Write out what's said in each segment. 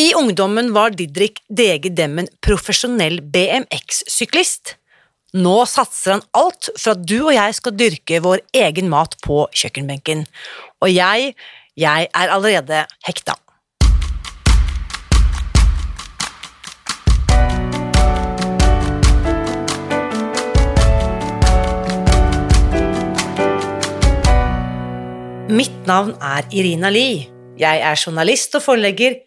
I ungdommen var Didrik Dege Demmen profesjonell BMX-syklist. Nå satser han alt for at du og jeg skal dyrke vår egen mat på kjøkkenbenken. Og jeg, jeg er allerede hekta. Mitt navn er Irina Lie. Jeg er journalist og forlegger,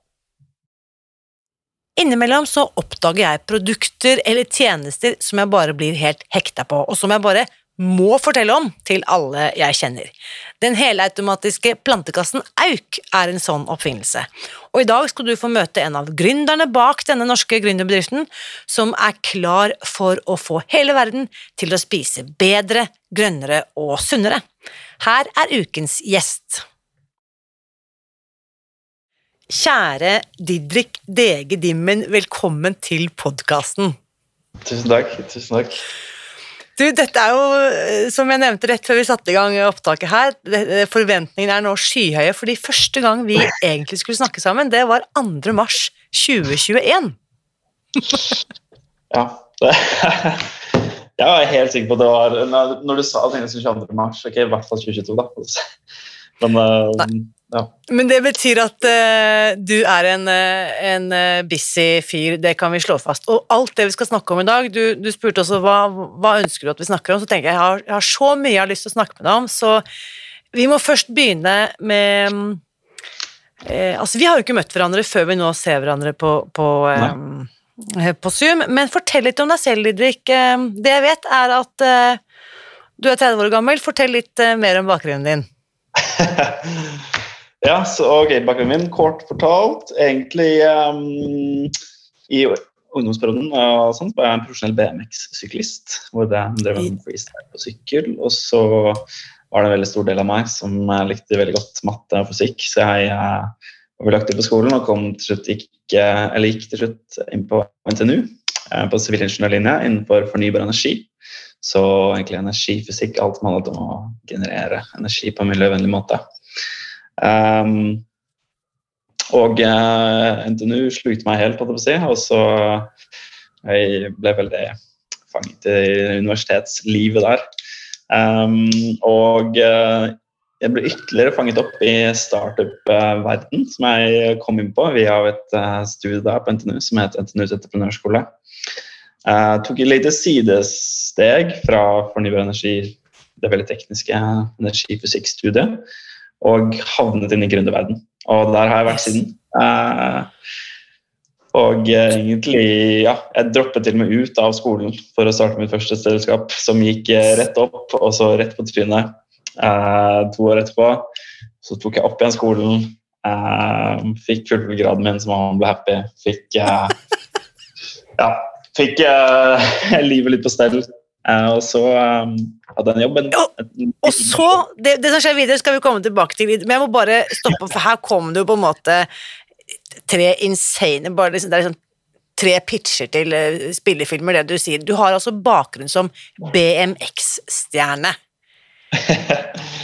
Innimellom så oppdager jeg produkter eller tjenester som jeg bare blir helt hekta på, og som jeg bare må fortelle om til alle jeg kjenner. Den helautomatiske plantekassen Auk er en sånn oppfinnelse. Og i dag skal du få møte en av gründerne bak denne norske gründerbedriften, som er klar for å få hele verden til å spise bedre, grønnere og sunnere. Her er ukens gjest. Kjære Didrik Dege Dimmen, velkommen til podkasten. Tusen takk. Tusen takk. Du, dette er jo, eh, som jeg nevnte rett før vi satte i gang opptaket her, forventningene er nå skyhøye, fordi første gang vi egentlig skulle snakke sammen, det var 2. mars 2021. ja. Det, jeg var helt sikker på at det var Når du sa det skulle 22. mars, ok, i hvert fall 2022, da. Men uh, ja. Men det betyr at uh, du er en, uh, en uh, busy fyr, det kan vi slå fast. Og alt det vi skal snakke om i dag, du, du spurte også hva, hva, ønsker du at vi snakker om, så tenker jeg jeg har, jeg har, så mye jeg har lyst til å snakke med deg om, så vi må først begynne med Altså, vi har jo ikke møtt hverandre før vi nå ser hverandre på, på, uh, på Zoom, men fortell litt om deg selv, Didrik. det jeg vet, er at du er 30 år gammel. Fortell litt mer om bakgrunnen din. Ja, så ok, bakgrunnen min, kort fortalt, egentlig um, i ungdomsperioden og sånt, var jeg en profesjonell BMX-syklist. Hvor jeg drev med freestyle på sykkel. Og så var det en veldig stor del av meg som uh, likte veldig godt matte og fysikk. Så jeg uh, var veldig aktiv på skolen og kom til slutt ikke, eller gikk til slutt inn på NTNU uh, på sivilingeniørlinja innenfor fornybar energi. Så egentlig energifysikk, alt som handlet om å generere energi på en miljøvennlig måte. Um, og uh, NTNU slukte meg helt, på å si, og så jeg ble veldig fanget i universitetslivet der. Um, og uh, jeg ble ytterligere fanget opp i startup-verden, som jeg kom inn på via et uh, studie der på NTNU som heter NTNUs entreprenørskole. Jeg uh, tok et lite sidesteg fra fornybar energi, det veldig tekniske energifysikkstudiet, og havnet inn i gründerverden. Og der har jeg vært siden. Eh, og egentlig, ja, jeg droppet til og med ut av skolen for å starte mitt første selskap, som gikk uh, rett opp og så rett på trynet to år etterpå. Så tok jeg opp igjen skolen, fikk fullgraden min som mamma ble happy, fikk ja, fikk livet litt på stell. Og så hadde han jobben. Og, så, det, det, som skjer videre, skal vi komme tilbake til, men jeg må bare stoppe, for her kom det jo på en måte tre insane bare liksom, Det er liksom tre pitcher til uh, spillefilmer, det du sier. Du har altså bakgrunn som BMX-stjerne.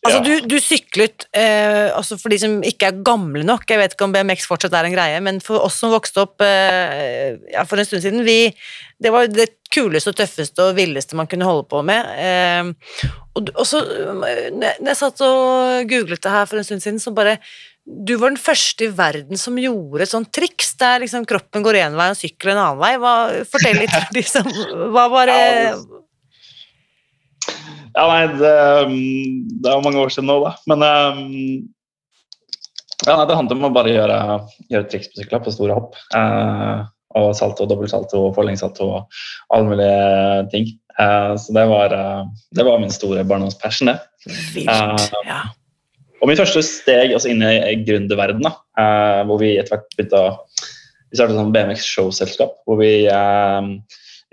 Altså, Ja. du, du syklet eh, altså For de som ikke er gamle nok, jeg vet ikke om BMX fortsatt er en greie, men for oss som vokste opp eh, ja, for en stund siden, vi, det var det kuleste og tøffeste og villeste man kunne holde på med. Eh, og, og så, eh, når jeg- satt og googlet det her for en stund siden, så bare Du var den første i verden som gjorde et sånt triks der liksom kroppen går én vei og sykler en annen vei. Hva, fortell litt, liksom. Hva var det Ja, nei, det, um, det er mange år siden nå, da. Men um, ja, nei, det handler om å bare gjøre, gjøre triks på sykler på store hopp. Eh, og salto, dobbeltsalto, forlengssalto og alle mulige ting. Eh, så det var, eh, det var min store barndomspassion, det. Vilt. Ja. Og mitt første steg altså inn i gründerverdenen, eh, hvor vi etter hvert begynte å Vi startet et sånn BMX-showselskap hvor vi eh,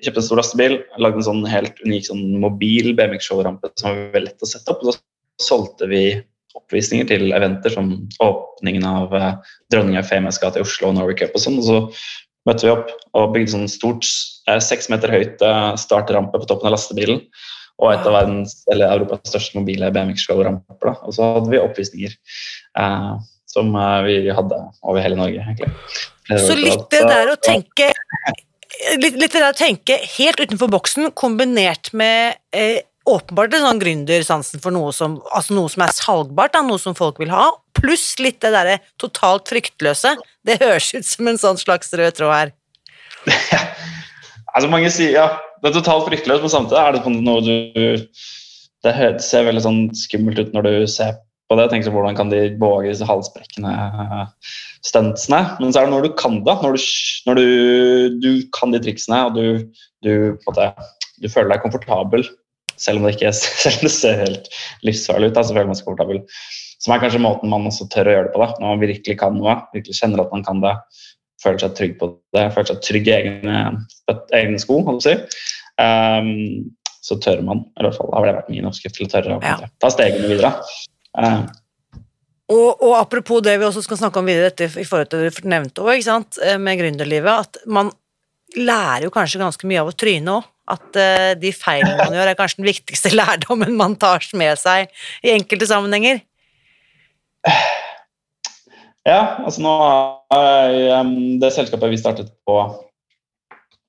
kjøpte en stor lastebil, lagde en sånn helt unik sånn mobil BMX-showrampe som var veldig lett å sette opp. Og så solgte vi oppvisninger til eventer som åpningen av eh, Dronning Eufemias gate i Oslo og Norway Cup og sånn. Og så møtte vi opp og bygde sånn stort eh, seks meter høyt eh, startrampe på toppen av lastebilen. Og et av verdens, eller Europas største mobile BMX-show-ramper. Og så hadde vi oppvisninger eh, som eh, vi hadde over hele Norge, egentlig. Så litt det der å tenke litt, litt det der å tenke helt utenfor boksen, kombinert med eh, åpenbart en sånn gründersansen for noe som, altså noe som er salgbart, da, noe som folk vil ha, pluss litt det derre totalt fryktløse. Det høres ut som en sånn slags rød tråd her. Altså mange sier, ja, Det er totalt fryktløst, men samtidig er det noe du Det ser veldig sånn skummelt ut når du ser på det. og tenker så, Hvordan kan de våge disse halsbrekkende stuntsene? Men så er det når du kan det. Når du, når du, du kan de triksene, og du, du, på en måte, du føler deg komfortabel, selv om det ikke selv om det ser helt livsfarlig ut. Da, så føler man seg komfortabel. Som er kanskje måten man også tør å gjøre det på. Da. Når man virkelig kan noe, virkelig kjenner at man kan det, føler seg trygg på det, føler seg trygg i egne, egne sko, si. Um, så tør man, i hvert fall har det vært min oppskrift til å tørre å Ja. ta stegene videre. Uh, Og, og apropos det vi også skal snakke om videre dette i forhold til det du nevnte også, ikke sant, eh, med gründerlivet, at man lærer jo kanskje ganske mye av å tryne òg. At uh, de feilene man gjør, er kanskje den viktigste lærdommen man tar med seg i enkelte sammenhenger. Ja, altså nå er um, det selskapet vi startet på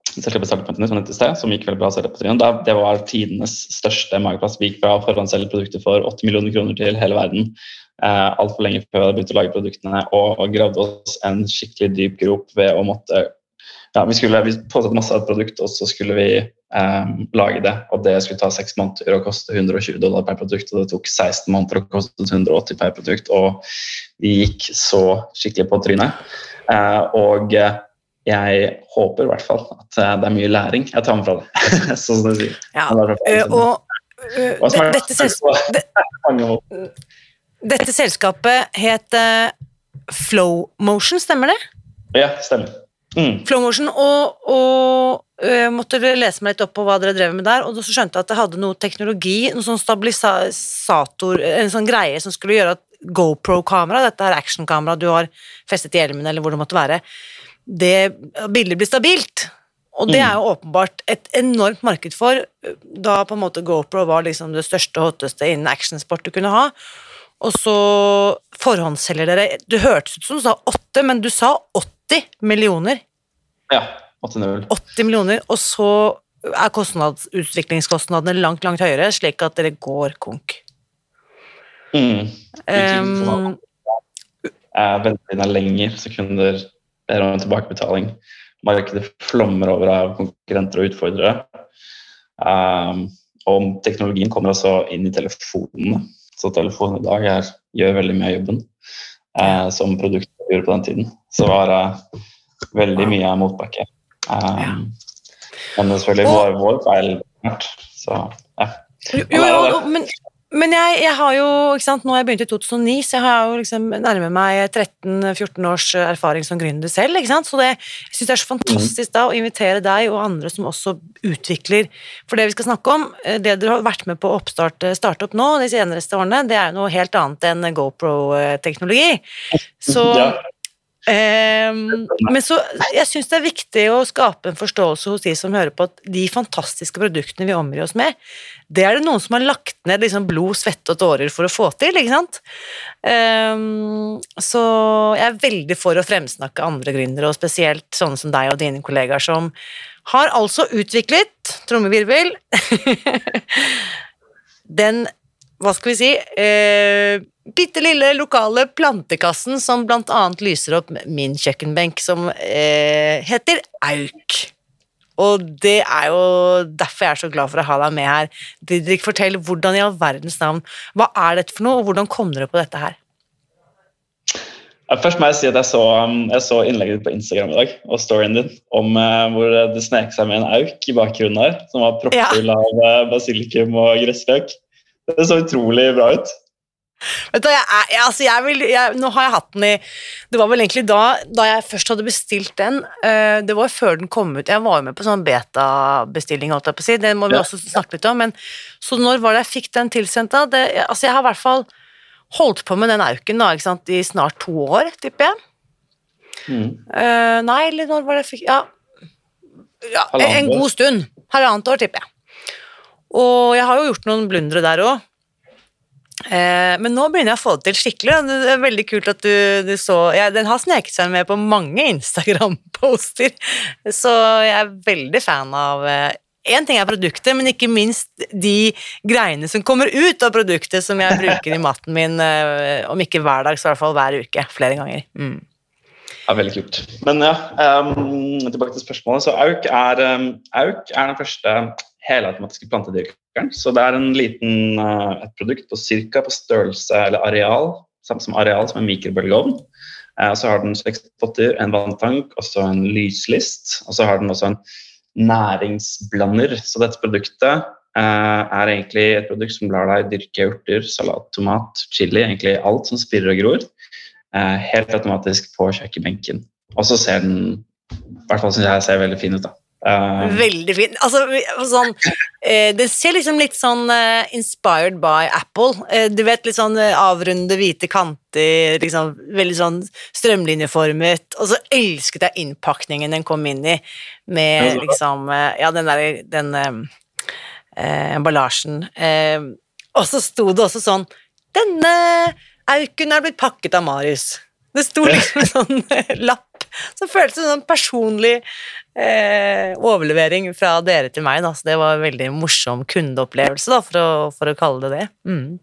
selskapet startet på Internett, som, sted, som gikk veldig bra da- det var tidenes største mageplass. Vi gikk fra å forhåndsselge produkter for 8 millioner kroner til hele verden eh, altfor lenge før vi hadde begynt å lage produktene, og, og gravde oss en skikkelig dyp grop ved å måtte ja, Vi skulle vi masse av et produkt, og så skulle vi eh, lage det. Og det skulle ta seks måneder og koste 120 dollar per produkt, og det tok 16 måneder og kostet 180 per produkt. Og vi gikk så skikkelig på trynet. Eh, og eh, jeg håper i hvert fall at eh, det er mye læring jeg tar med fra det. sånn som du sier. Ja, det eh, og eh, Hva er- dette, selskapet, det- dette selskapet het eh, Flowmotion, stemmer det? Ja, stemmer. Mm. Flowmotion, og, og uh, måtte lese meg litt opp på hva dere drev med der, og så skjønte jeg at det hadde noe teknologi, noe sånn stabilisator, en sånn greie som skulle gjøre at GoPro-kamera, dette er actionkamera du har festet i hjelmen, eller hvor det måtte være, det bildet blir stabilt. Og det Mm. er jo åpenbart et enormt marked for, da på en måte GoPro var liksom det største og hotteste innen actionsport du kunne ha. Og så forhåndsselger dere Du hørtes ut som du sa åtte, men du sa 80 millioner. Ja. 8-0. 80 millioner, og så er utviklingskostnadene langt, langt høyere, slik at dere går konk. Mm. Um, Eh, Ventetiden er lenger, så kunder ber om tilbakebetaling. Markedet flommer over av konkurrenter og utfordrere. Um, og teknologien kommer også inn i telefonene. Så telefonen i dag er, gjør veldig mye av jobben uh, som produktet gjorde på den tiden. Så det var eh, veldig mye motbakke. Um, Men det er selvfølgelig Og- vår, vår feil. Så ja. jo, jo, jo, men, men jeg, jeg har jo, ikke sant, nå har jeg begynt i 2009, så jeg har jo liksom nærmer meg 13-14 års erfaring som gründer selv, ikke sant, så det, jeg synes det er så fantastisk da å invitere deg og andre som også utvikler, for det vi skal snakke om, eh, det dere har vært med på å oppstarte, starte opp nå de seneste årene, det er jo noe helt annet enn GoPro-teknologi. Så ja. Um, men så, jeg syns det er viktig å skape en forståelse hos de som hører på at de fantastiske produktene vi omgir oss med, det er det noen som har lagt ned liksom blod, svette og tårer for å få til, ikke sant? Um, så jeg er veldig for å fremsnakke andre gründere, og spesielt sånne som deg og dine kollegaer, som har altså utviklet, trommevirvel, den hva skal vi si eh, bitte lille lokale plantekassen som blant annet lyser opp min kjøkkenbenk, som eh, heter Auk. Og det er jo derfor jeg er så glad for å ha deg med her. Didrik, fortell hvordan i all verdens navn, hva er dette for noe, og hvordan kom dere på dette her? Først må jeg si at jeg så, um, jeg så innlegget på Instagram i dag, og storyen din, om uh, hvor det snek seg med en auk i bakgrunnen her, som var proppfull ja. av uh, basilikum og gressløk. Det så utrolig bra ut. Vet du, jeg, jeg, altså jeg vil, jeg, Nå har jeg hatt den i Det var vel egentlig da, da jeg først hadde bestilt den. Uh, det var før den kom ut. Jeg var jo med på sånn beta-bestilling, holdt jeg på å si. Det må vi ja. også snakke litt om. Men, så når var det jeg fikk den tilsendt, da? Det, altså jeg har i hvert fall holdt på med den auken da, ikke sant, i snart to år, tipper jeg. Mm. Uh, nei, eller når var det jeg fikk Ja, ja en god stund. Halvannet år, tipper jeg. Og jeg har jo gjort noen blundere der òg. Eh, men nå begynner jeg å få det til skikkelig. Det er veldig kult at du, du så ja, Den har sneket seg med på mange Instagram-poster, så jeg er veldig fan av Én eh, ting er produktet, men ikke minst de greiene som kommer ut av produktet, som jeg bruker i maten min, eh, om ikke hver dag, så i hvert fall hver uke. Flere ganger. Mm. Ja, Veldig kult. Men ja, um, tilbake til spørsmålet. Så Auk er, um, Auk er den første helautomatiske plantedyrkeren. Så det er en liten, uh, et produkt på cirka på størrelse eller areal, samme som areal som en mikrobølgeovn. Uh, så har den seks potter, en vanntank og så en lyslist. Og så har den også en næringsblander. Så dette produktet uh, er egentlig et produkt som lar deg dyrke urter, salat, tomat, chili, egentlig alt som spirrer og gror, helt automatisk på kjøkkenbenken. Og så ser den i hvert fall synes jeg ser veldig fin ut. da. Uh, Veldig fin. Altså, sånn, uh, det ser liksom litt sånn uh, inspired by Apple. du vet, litt sånn avrunde, hvite kanter, liksom, veldig sånn strømlinjeformet. Og så elsket jeg innpakningen den kom inn i, med liksom Ja, den der den emballasjen. og så sto det også sånn Denne auken er blitt pakket av Marius. Det sto liksom en sånn lapp som føltes som en personlig eh, overlevering fra dere til meg. Da. Så det var en veldig morsom kundeopplevelse, da, for, å, for å kalle det det. Mm.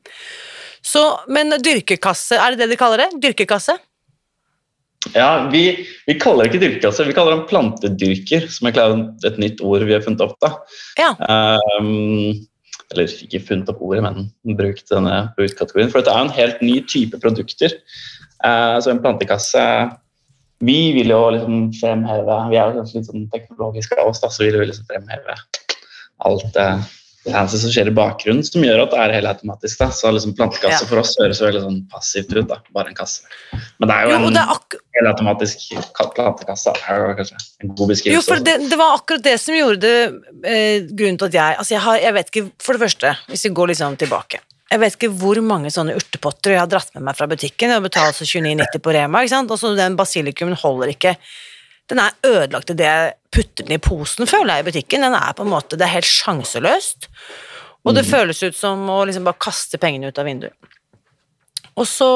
Så, men dyrkekasse, er det det de kaller det? Dyrkekasse? Ja, vi, vi kaller det ikke dyrkekasse, vi kaller det plantedyrker, som er et nytt ord vi har funnet opp. da. Ja. Um, eller ikke funnet opp ordet, men brukt denne produktkategorien. For dette er en helt ny type produkter. Uh, så en plantekasse vi vil jo liksom fremheve Vi er jo litt sånn teknologiske av oss, da, så vi vil liksom fremheve alt det fancy som skjer i bakgrunnen, som gjør at det er helt automatisk. da, så liksom Plantekasse ja. for oss høres veldig sånn passivt ut. da, Bare en kasse. Men det er jo, jo en helt automatisk plantekasse. er jo kanskje en god beskrivelse. Jo, for det, det var akkurat det som gjorde det eh, grunnen til at jeg altså jeg, har, jeg vet ikke, For det første, hvis vi går liksom tilbake jeg vet ikke hvor mange sånne urtepotter jeg har dratt med meg fra butikken. Jeg betaler altså 29,90 på Rema, ikke sant? og så den basilikumen holder ikke. Den er ødelagt idet jeg putter den i posen, føler jeg, i butikken. Den er på en måte, Det er helt sjanseløst. Og det mm. føles ut som å liksom bare kaste pengene ut av vinduet. Og så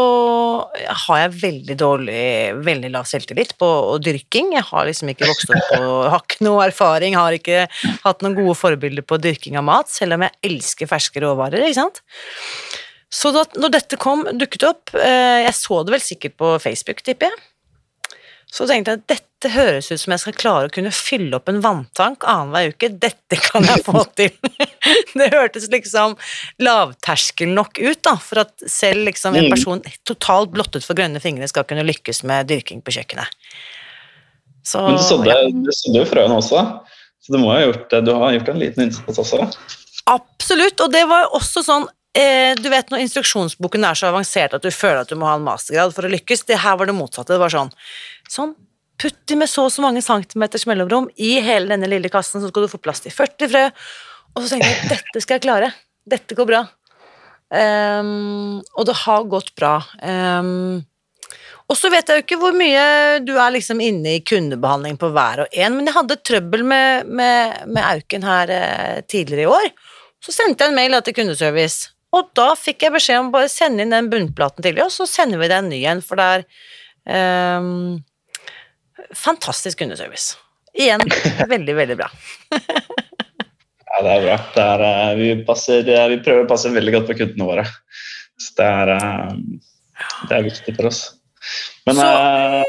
har jeg veldig dårlig, veldig lav selvtillit på dyrking. Jeg har liksom ikke vokst opp på Har ikke noe erfaring, har ikke hatt noen gode forbilder på dyrking av mat, selv om jeg elsker ferske råvarer, ikke sant. Så da når dette kom, dukket opp eh, Jeg så det vel sikkert på Facebook, tipper jeg. Så tenkte jeg at dette høres ut som jeg skal klare å kunne fylle opp en vanntank annenhver uke. Dette kan jeg få til. det hørtes liksom lavterskel nok ut, da, for at selv liksom en mm. person totalt blottet for grønne fingre skal kunne lykkes med dyrking på kjøkkenet. Så, Men du sådde, ja. du sådde jo frøene også, så du, må ha gjort, du har gjort en liten innsats også? Absolutt, og det var også sånn eh, du vet når instruksjonsboken er så avansert at du føler at du må ha en mastergrad for å lykkes. Det her var det motsatte. Det var sånn Sånn. Putt de med så og så mange centimeters mellomrom i hele denne lille kassen, så skal du få plass til 40 frø. Og så tenkte jeg dette skal jeg klare. Dette går bra. Um, og det har gått bra. Um, Og så vet jeg jo ikke hvor mye du er liksom inne i kundebehandling på hver og en, men jeg hadde trøbbel med, med, med Auken her eh, tidligere i år. Så sendte jeg en mail til kundeservice, og da fikk jeg beskjed om å bare sende inn den bunnplaten dem, og så sender vi deg en ny en, for det er ehm, fantastisk kundeservice. Igjen veldig, veldig bra. Ja, det er bra. Det er, eh, vi, passer, eh, vi prøver å passe veldig godt på kundene våre. Så det er, eh, det er viktig for oss. Men Så-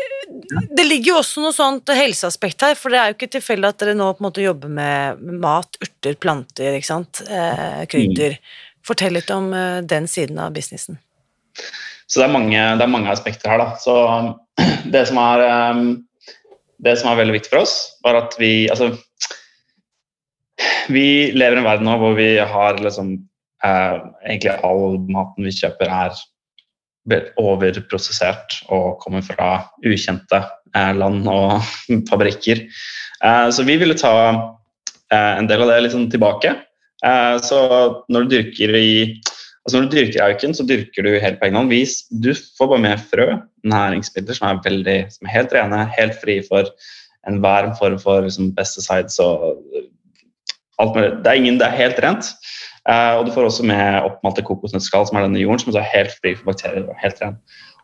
Det ligger jo også noe sånt helseaspekt her, for det er jo ikke tilfeldig at dere nå på en måte jobber med med mat, urter, planter, ikke sant, eh, krydder. Fortell litt om eh, den siden av businessen. Så det er, mange, det er mange aspekter her. Da. Så det som, er, um, det som er veldig viktig for oss, var at vi altså, Vi lever i en verden nå hvor vi har liksom eh, Egentlig all maten vi kjøper, er overprosessert og kommer fra ukjente eh, land og fabrikker. Eh, så vi ville ta eh, en del av det sånn tilbake. Eh, så når du dyrker i Altså Når du dyrker auken, så dyrker du helt på egen hånd. Vis, du får bare med frø, næringsmidler som er, veldig, som er helt rene, helt fri for enhver form for liksom, pesticides og alt mulig. Det er, ingen, det er helt rent. Uh, og du får også med oppmalte kokosnøttskall, som er denne jorden, som er helt fri for bakterier. og helt ren.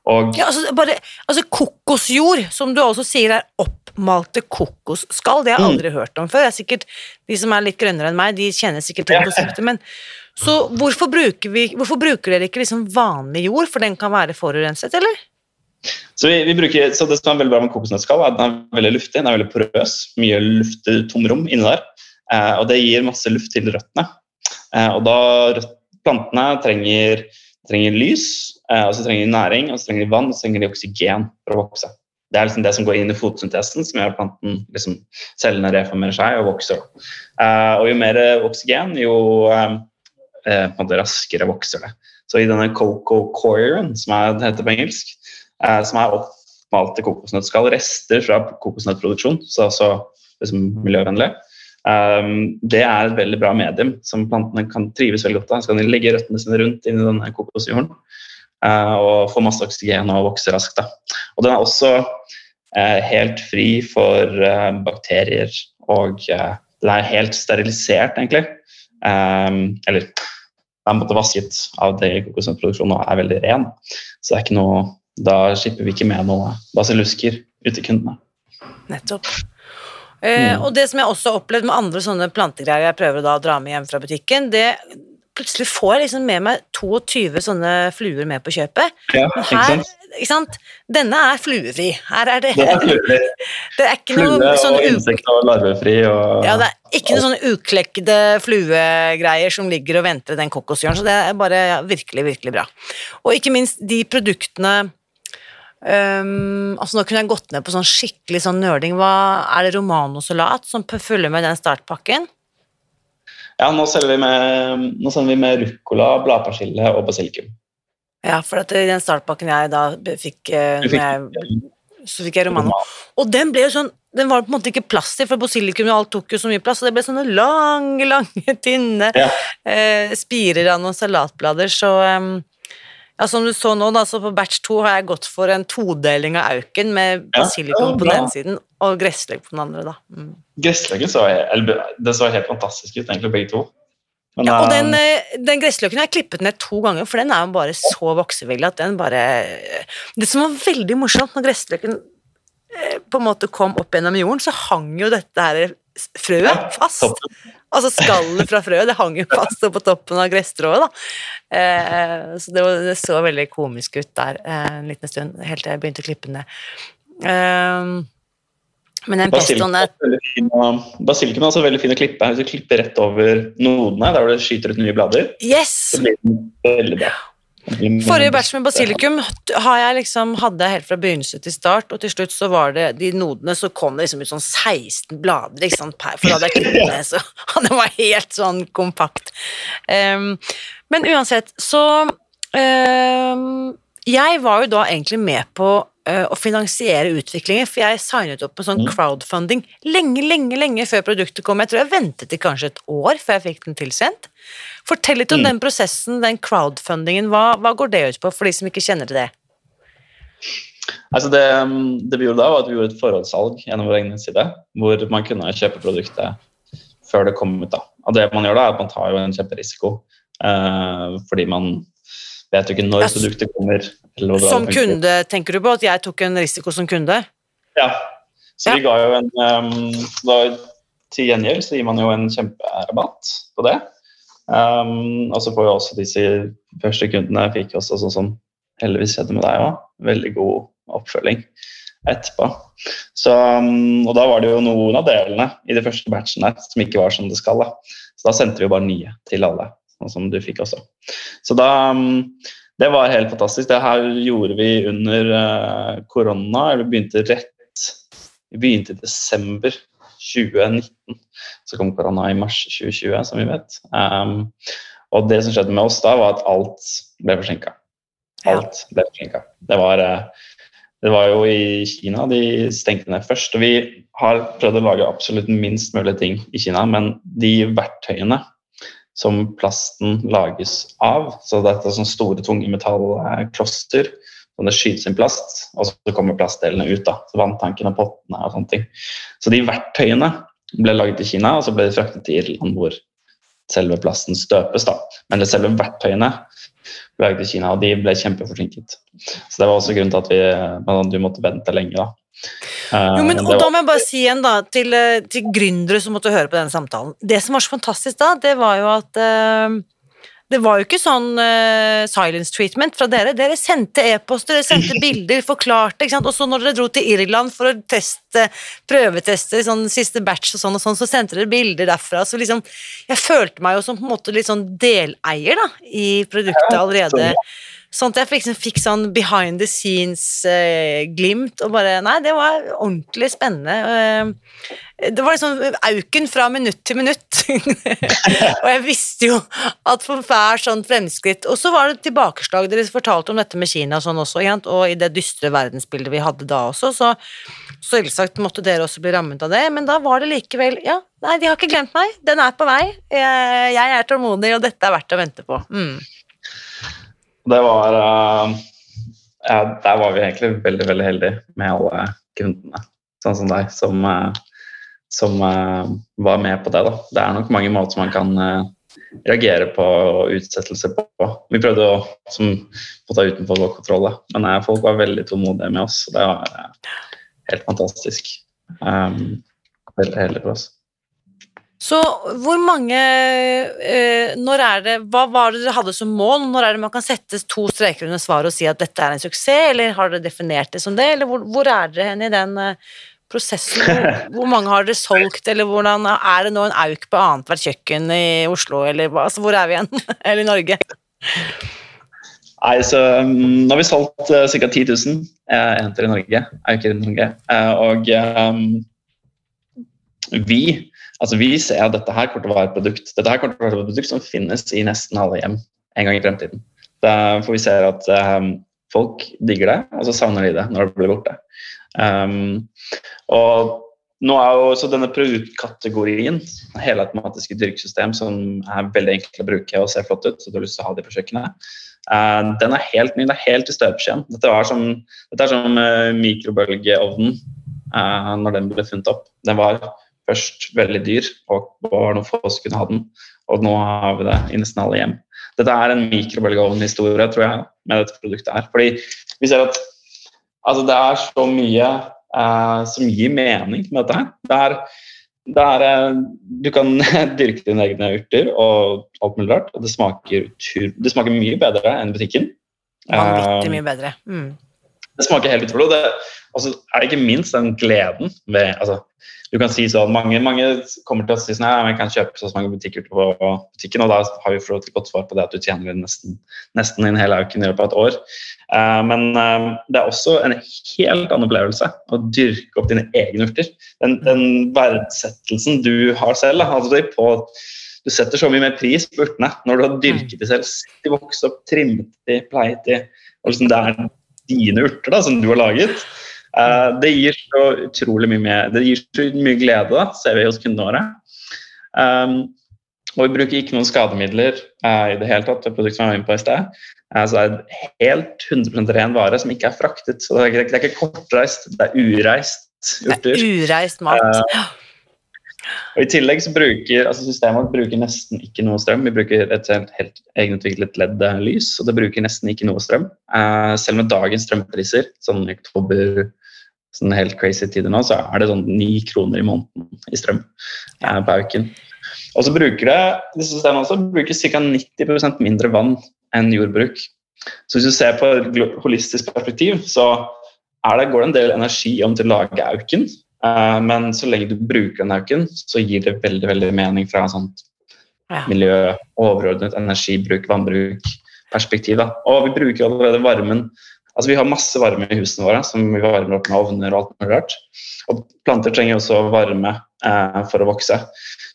Og Ja, altså, bare, altså kokosjord, som du også sier er oppmalte kokosskall, det har jeg Mm. aldri hørt om før. Det er sikkert, De som er litt grønnere enn meg, de kjenner sikkert til konseptet, men så hvorfor bruker, vi, hvorfor bruker dere ikke liksom vanlig jord, for den kan være forurenset, eller? Så, vi, vi bruker, så det som er veldig bra med kokosnøttskall, er at den er veldig luftig, den er veldig porøs. Mye lufttomrom inni der. Eh, og det gir masse luft til røttene. Eh, og da røtt, plantene trenger, trenger lys, eh, og så trenger de næring, og så trenger de vann, og så trenger de oksygen for å vokse. Det er liksom det som går inn i fotosyntesen, som gjør at planten liksom, cellene reformerer seg og vokser. Eh, og jo mer oksygen, jo eh, på en måte raskere vokser det. Så i denne coco coiren, som er, det heter på engelsk, eh, som er oppmalte kokosnøttskall, rester fra kokosnøttproduksjon, så altså liksom miljøvennlig. Um, det er et veldig bra medium som plantene kan trives veldig godt av. Så kan de legge røttene sine rundt inni denne kokosjorden uh, og få masse oksygen og vokse raskt. Da. Og den er også uh, helt fri for uh, bakterier og den er helt sterilisert, egentlig. Um, eller er på en måte vasket av det kokosnøttproduksjonen og er veldig ren. Så det er ikke noe, da slipper vi ikke med noe basillusker ut til kundene. Nettopp. Eh, Mm. og det som jeg også har opplevd med andre sånne plantegreier jeg prøver å dra med hjem fra butikken, det plutselig får liksom med meg 22 sånne fluer med på kjøpet. Ja, Men her, ikke sant? Denne er fluefri. Her er det Det er fluefri. Det er ikke flue noe sånn og og larvefri og Ja, det er ikke noen sånne uklekkede fluegreier som ligger og venter i den kokoshjørnen, så det er bare ja, virkelig, virkelig bra. Og ikke minst de produktene Um, altså Nå kunne jeg gått ned på sånn skikkelig sånn. Hva Er det romanosalat som følger med den startpakken? Ja, nå selger vi med, nå sender vi med ruccola, bladpersille og basilikum. Ja, for den startpakken jeg da fikk, eh, fikk- jeg, så fikk jeg romano. Og den ble jo sånn den var på en måte ikke plass til, for basilikum og alt tok jo så mye plass, og det ble sånne lange, lange, tynne Ja. eh, spirer av noen salatblader, så em, ja, som du så nå, da, så på batch 2 har jeg gått for en todeling av auken med Ja, basilikum ja, på den ene siden og gressløk på den andre, da. Mm. Gressløken så, det så helt fantastisk ut, egentlig, begge to. Men, Ja, og eh, den, eh, den gressløken har jeg klippet ned to ganger, for den er jo bare så voksevillig at den bare Det som var veldig morsomt når gressløken eh, på en måte kom opp gjennom jorden, så hang jo dette her frøet Ja, fast. Altså skallet fra frøet, det hang jo fast på toppen av gresstrået, da. Eh, så det, var, det så veldig komisk ut der eh, en liten stund, helt til jeg begynte å klippe ned. Eh, men den pestoen er er å- basilikum er også veldig fin å klippe. Hvis du klipper rett over nodene, der hvor det skyter ut nye blader, Yes! så blir den veldig bra. Forrige batch med basilikum har jeg liksom, hadde helt fra begynnelse til start, og til slutt så var det de nodene, så kom det liksom ut sånn 16 blader, ikke sant, per, for da hadde jeg klippet det, så det var helt sånn kompakt. Um, men uansett, så um, Jeg var jo da egentlig med på å finansiere utviklingen, for jeg signet opp med sånn Mm. crowdfunding lenge, lenge, lenge før produktet kom. Jeg tror jeg ventet i kanskje et år før jeg fikk den tilsendt. Fortell litt om Mm. den prosessen, den crowdfundingen. Hva, hva går det ut på, for de som ikke kjenner til det? Altså det, det, vi gjorde da, var at vi gjorde et forhåndssalg gjennom vår egen side, hvor man kunne kjøpe produktet før det kom ut. da. Og det man gjør da, er at man tar jo en kjemperisiko, eh, fordi man vet jo ikke når produktet kommer. som kunde, tenker du på at jeg tok en risiko som kunde? Ja. Så ja. vi ga jo en um, da, Til gjengjeld så gir man jo en kjemperabatt på det. Um, og så får jo også disse første kundene fikk også sånn som heldigvis skjedde med deg òg, veldig god oppfølging etterpå. Så, um, og da var det jo noen av delene i de første batchene som ikke var som det skal. Da. Så da sendte vi jo bare nye til alle, sånn som du fikk også. Så da um, Det var helt fantastisk. Det her gjorde vi under uh, korona, eller begynte rett Vi begynte i desember 2019. Så kom korona i mars 2020, som vi vet. Um, og det som skjedde med oss da, var at alt ble forsinka. Alt ble forsinka. Det uh, det var jo i Kina de stengte ned først. og Vi har prøvd å lage absolutt minst mulig ting i Kina, men de verktøyene som plasten lages av, så dette er sånne store, tunge metallkloster. som det skytes inn plast, og så kommer plastdelene ut. da, så Vanntankene, pottene og sånne ting. Så de verktøyene ble laget i Kina, og så ble de fraktet til Irland, hvor selve plasten støpes. da. Men det selve verktøyene ble laget i Kina, og de ble kjempeforsinket. Så det var også grunnen til at, vi, du måtte vente lenge. da. Jo, men, og Da må jeg bare si igjen da, til, til gründere som måtte høre på denne samtalen. Det som var så fantastisk da, det var jo at uh, det var jo ikke sånn uh, silence treatment fra dere. Dere sendte e-poster, dere sendte bilder, forklarte. ikke sant? Og så når dere dro til Irland for å teste, prøveteste sånn siste batch, og sånn, og sånn, så sendte dere bilder derfra. Så liksom, jeg følte meg jo som på en måte litt sånn deleier da, i produktet allerede. Sånn at jeg fikk, fikk sånn behind the scenes-glimt, eh, og bare Nei, det var ordentlig spennende. Eh, det var liksom auken fra minutt til minutt. og jeg visste jo at for hver sånn fremskritt Og så var det tilbakeslag. Dere fortalte om dette med Kina og sånn også, og i det dystre verdensbildet vi hadde da også, så selvsagt måtte dere også bli rammet av det, men da var det likevel Ja, nei, de har ikke glemt meg. Den er på vei. Jeg er tålmodig, og dette er verdt å vente på. Mm. Det var uh, ja, Der var vi egentlig veldig, veldig heldige med alle kundene, sånn som deg, som, uh, som uh, var med på det. Da. Det er nok mange måter man kan reagere på utsettelse på. Vi prøvde å som, få ta utenfor vår kontroll, men folk var veldig tålmodige med oss. og Det var helt fantastisk. Um, veldig heldig for oss. Så hvor mange eh, Når er det Hva var det dere hadde som mål? Når er det man kan sette to streker under svaret og si at dette er en suksess, eller har dere definert det som det, eller hvor, hvor er dere hen i den uh, prosessen? Hvor, hvor, mange har dere solgt, eller hvordan er det nå en auk på annethvert kjøkken i Oslo, eller altså, hvor er vi igjen? eller i Norge? Nei, så um, Nå har vi solgt uh, ca. 10 000 uh, enheter i Norge, auker i Norge, uh, og um, vi Altså, vi ser at dette her kommer til å være et produkt Dette her kommer til å være et produkt som finnes i nesten alle hjem en gang i fremtiden. Da får vi se at um, folk digger det, og så savner de det når det blir borte. Um, og nå er jo så denne produktkategorien, helautomatiske dyrkesystem, som er veldig enkelt å bruke og ser flott ut, så du har lyst til å ha det på kjøkkenet, uh, den er helt ny. Det er helt i støpeskjeen. Dette, dette, er som uh, mikrobølgeovnen uh, når den ble funnet opp. Den var først veldig dyr, og bare noen få som kunne ha den. Og nå har vi det i nesten alle hjem. Dette er en mikrobølgeovnhistorie, tror jeg, med dette produktet her. Fordi vi ser at altså, det er så mye eh, som gir mening med dette her. Det er, det er, eh, du kan dyrke dine egne urter og alt mulig rart, og det smaker, det smaker mye bedre enn butikken. Vanvittig mye bedre. Mm. Det smaker helt utrolig. Og så er det ikke minst den gleden ved altså, du kan si sånn, mange, mange kommer til å si sånn, ja, jeg kan kjøpe så mange butikker på butikken, og da har vi fått godt svar på det at du tjener nesten, nesten en hel auken i løpet av et år. Uh, men uh, det er også en helt annen opplevelse å dyrke opp dine egne urter. Den, den verdsettelsen du har selv. Altså på, du setter så mye mer pris på urtene når du har dyrket de selv, de vokse opp, trimmet de, pleiet de. og liksom Det er dine urter da, som du har laget. Uh, det gir så utrolig mye, mer, det gir så mye glede, da, ser vi hos kundene våre. Um, Og vi bruker ikke noen skademidler uh, i det hele tatt. Det produktet som jeg var inne på i sted. Uh, så det er helt 100 ren vare som ikke er fraktet. Så det er, det er ikke kortreist, det er ureist urter. Det er ureist mat. Og I tillegg så bruker altså systemet bruker nesten ikke noe strøm. Vi bruker et helt, egenutviklet LED-lys, og det bruker nesten ikke noe strøm. Uh, selv med dagens strømpriser, sånn i oktober, sånn helt crazy tider nå, så er det sånn ni kroner i måneden i strøm uh, på Auken. Og så bruker det, disse systemene også bruker ca. 90% mindre vann enn jordbruk. Så hvis du ser på et holistisk perspektiv, så det, går det en del energi om til å lage Auken. Uh, men så lenge du bruker den auken, så gir det veldig veldig mening fra sånt ja. miljø, overordnet energibruk, vannbruk-perspektiv. Og vi bruker allerede varmen Altså Vi har masse varme i husene våre som vi varmer opp med ovner og alt mulig rart. Og planter trenger også varme eh, for å vokse.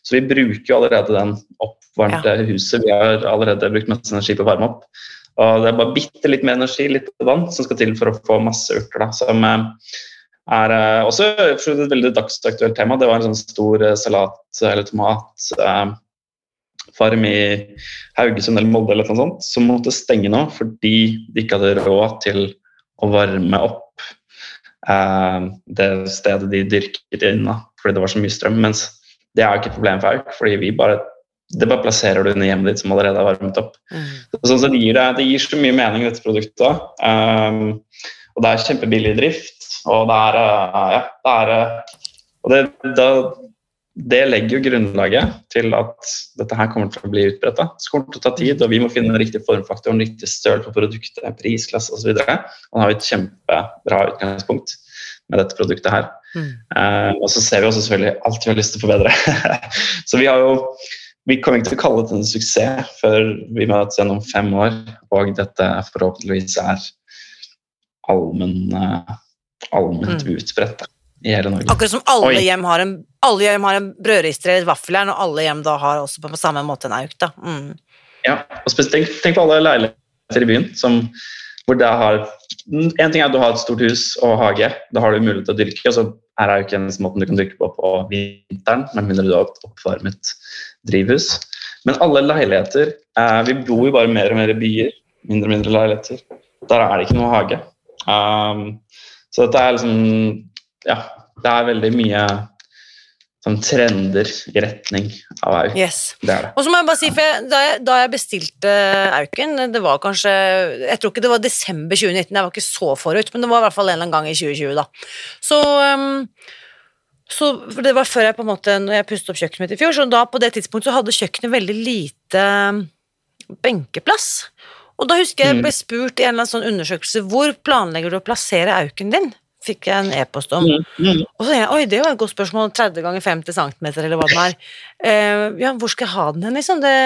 Så vi bruker allerede den oppvarmte ja. huset. Vi har allerede brukt masse energi på å varme opp. Og det er bare bitte litt mer energi, litt vann, som skal til for å få masse urter. da, som uh, er uh, også et veldig dagsaktuelt tema. Det var en sånn stor uh, salat- eller tomatfarm i Haugesund eller Molde eller noe sånt, som måtte stenge nå fordi de ikke hadde råd til å varme opp eh, det stedet de dyrket inn, da, fordi det var så mye strøm. Mens det er jo ikke et problem for Hauk, fordi vi bare det bare plasserer du under hjemmet ditt som allerede er varmet opp. Mm. Sånn, så det, gir det, det, gir så mye mening, dette produktet. Um, og det er kjempebillig drift. Og det er, eh, ja, det er eh, og det, det, det, legger jo grunnlaget til at dette her kommer til å bli utbredt. Så kommer det til å ta tid, og vi må finne den riktige formfaktoren, riktig størrelse på produktet, prisklasse osv. Og, nå har vi et kjempebra utgangspunkt med dette produktet her. Mm. Uh, og så ser vi også selvfølgelig alt vi har lyst til å forbedre. så vi har jo vi kommer ikke til å kalle det en suksess før vi møtes gjennom fem år og dette forhåpentligvis er allmenn allment mm. utbredt i hele Norge. Akkurat som alle Oi. hjem har en, alle hjem har en brødrister eller et vaffeljern, og alle hjem da har også på, på samme måte en auk. da. Mm. Ja, og tenk, tenk, på alle leiligheter i byen som, hvor det har En ting er at du har et stort hus og hage, da har du mulighet til å dyrke. og så er jo ikke eneste måten du kan dyrke på på vinteren, med mindre du har et oppvarmet drivhus. Men alle leiligheter eh, Vi bor jo bare mer og mer i byer. Mindre og mindre leiligheter. Der er det ikke noe hage. Um, så dette er liksom Ja, det er veldig mye sånn trender i retning av Auk. Yes. Det er det. Og så må jeg bare si, for jeg, da, jeg, da, jeg, bestilte Auken, det var kanskje Jeg tror ikke det var desember 2019, jeg var ikke så forut, men det var i hvert fall en eller annen gang i 2020, da. Så, um, så det var før jeg på en måte, når jeg pustet opp kjøkkenet mitt i fjor, så da på det tidspunktet så hadde kjøkkenet veldig lite benkeplass. Og da husker jeg jeg ble mm. spurt i en eller annen sånn undersøkelse hvor planlegger du å plassere auken din? Fikk jeg en e-post om. Mm, mm. Og så sa jeg oi, det var et godt spørsmål, 30 ganger 50 cm eller hva det er. Uh, ja, hvor skal jeg ha den hen, liksom? Det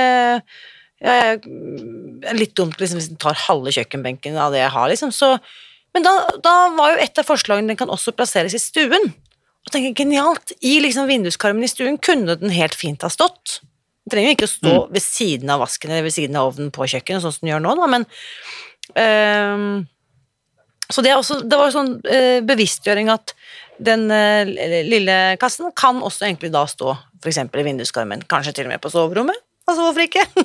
ja, er litt dumt liksom, hvis den tar halve kjøkkenbenken av det jeg har, liksom. Så, men da, da, var jo et av forslagene den kan også plasseres i stuen. Og tenker genialt! I liksom vinduskarmen i stuen kunne den helt fint ha stått. Den trenger jo ikke å stå mm. ved siden av vasken eller ved siden av ovnen på kjøkkenet, sånn som den gjør nå, da, men øh, Så det, også, det var sånn øh, bevisstgjøring at den øh, lille kassen kan også egentlig da stå f.eks. i vinduskarmen, kanskje til og med på soverommet. Altså hvorfor ikke?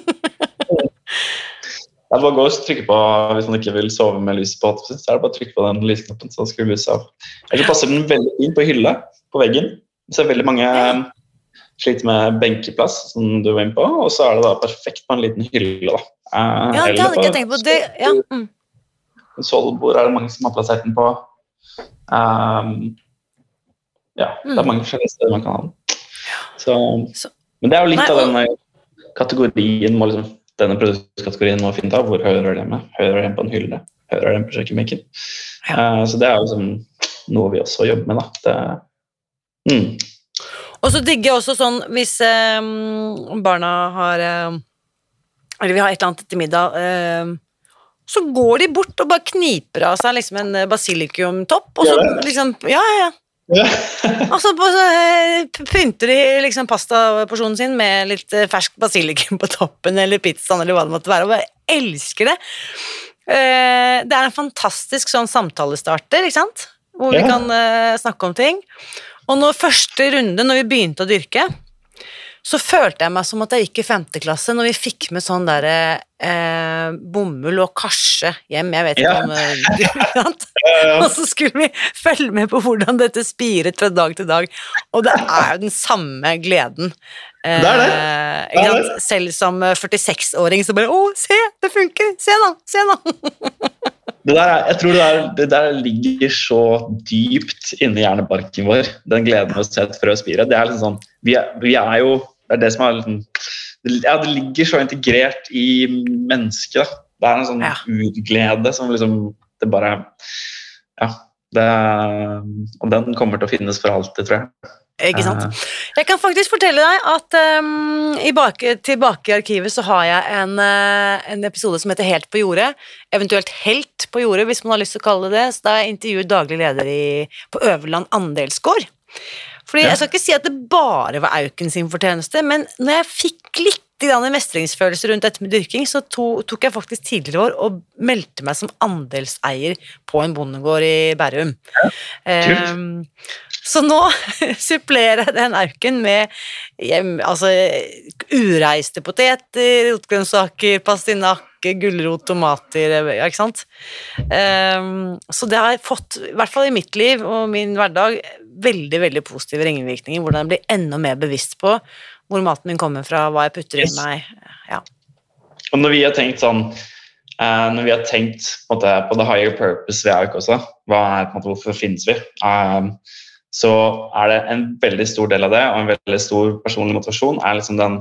Det er bare å gå og trykke på Hvis man ikke vil sove med lyset på, så er det bare å trykke på den lysknappen. så skrur lyset av. Ellers passer den veldig fint på hylle på veggen. Vi ser veldig mange sliter med benkeplass, som du var inne på, og så er det da perfekt på en liten hylle. da. Eh, ja, det hadde jeg ikke tenkt på. Det, ja. Mm. Solbord er det mange som har plassert den på. Um, ja, mm. det er mm. mange forskjellige steder man kan ha den. Så, så. Men det er jo litt Nei, av denne kategorien må liksom, denne produktkategorien må finne ut av hvor hører det med. Hører det på en hylle? Hører det på kjøkkenbenken? Ja. Uh, så det er jo liksom noe vi også jobber med. da. Det, mm. Og så digger jeg også sånn hvis eh, barna har eh, Eller vi har et eller annet til middag eh, så går de bort og bare kniper av seg liksom en basilikumtopp, og så liksom Ja, ja, ja. Ja. og så eh, pynter de liksom pastaporsjonen sin med litt eh, fersk basilikum på toppen, eller pizzaen, eller hva det måtte være, og bare elsker det. Eh, det er en fantastisk sånn samtalestarter, ikke sant? Hvor ja. vi kan snakke om ting. Og når første runde, når vi begynte å dyrke, så følte jeg meg som at jeg gikk i femte klasse når vi fikk med sånn derre eh, bomull og karse hjem. Jeg vet ikke Ja. om eh, Og så skulle vi følge med på hvordan dette spiret fra dag til dag. Og det er jo den samme gleden. Eh, Det er det. Det er det. Selv som eh, 46-åring så bare Å, se, det funker! Se nå! Se nå! Det der, er- jeg tror det der, det der ligger så dypt inni hjernebarken vår, den gleden ved å se et frø spire. Det er liksom sånn, vi er, vi er jo Det er det som er liksom Ja, det ligger så integrert i mennesket. da. Det er en sånn Ja. urglede som liksom Det bare Ja. Det, og den kommer til å finnes for alltid, tror jeg. Ikke sant? Eh, Jeg kan faktisk fortelle deg at um, i bake, tilbake i arkivet så har jeg en, uh, en episode som heter Helt på jordet. Eventuelt Helt på jordet, hvis man har lyst til å kalle det det. Så da har jeg intervjuet daglig leder i, på Øverland andelsgård. Fordi Ja. Jeg skal ikke si at det bare var Auken sin fortjeneste, men når jeg fikk litt mestringsfølelse rundt dette med dyrking, så to, tok jeg faktisk tidligere år og meldte meg som andelseier på en bondegård i Bærum. Ja. kult. Ehm, så nå supplerer jeg den auken med hjem, altså, ureiste poteter, rotgrønnsaker, pastinakke, gulrot, tomater, ikke sant? Um, så det har fått, i hvert fall i mitt liv og min hverdag, veldig, veldig positive ringvirkninger, hvordan jeg blir enda mer bevisst på hvor maten min kommer fra, hva jeg putter Yes. i meg. Ja. Og når vi har tenkt sånn eh, Når vi har tenkt på, måte, på the higher purpose ved AUK også, hva er, på en måte, hvorfor finnes vi, Eh, så er det en veldig stor del av det, og en veldig stor personlig motivasjon, er liksom den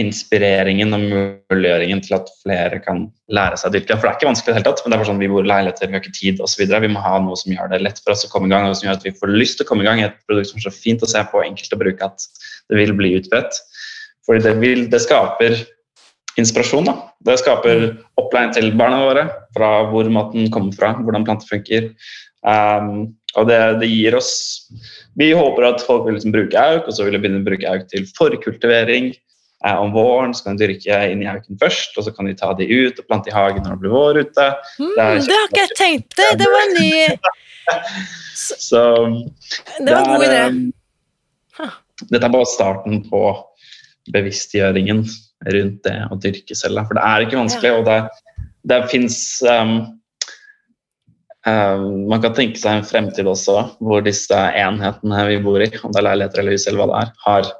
inspireringen og muliggjøringen til at flere kan lære seg å dyrke. For det er ikke vanskelig i det hele tatt, men det er sånn vi bor i leiligheter, vi har ikke tid osv. Vi må ha noe som gjør det lett for oss å komme i gang, og som gjør at vi får lyst til å komme i gang et produkt som er så fint å se på, enkelt å bruke, at det vil bli utbredt. Fordi det, vil, det skaper inspirasjon. Da. Det skaper opplæring til barna våre fra hvor maten kommer fra, hvordan planter funker. Um, og det, det gir oss Vi håper at folk vil liksom bruke auk, og så vil de begynne å bruke auk til forkultivering. Eh, om våren så kan de dyrke inn i auken først, og så kan de ta de ut og plante i hagen når det blir vår ute. Mm, Det det har ikke jeg tenkt det! Det var en ny Så Det var en god idé. um, Dette er bare starten på bevisstgjøringen rundt det å dyrke selv. For det er ikke vanskelig, og det, det fins um, um, Man kan tenke seg en fremtid også hvor disse enhetene vi bor i, om det er leiligheter eller hus, eller hva det er, har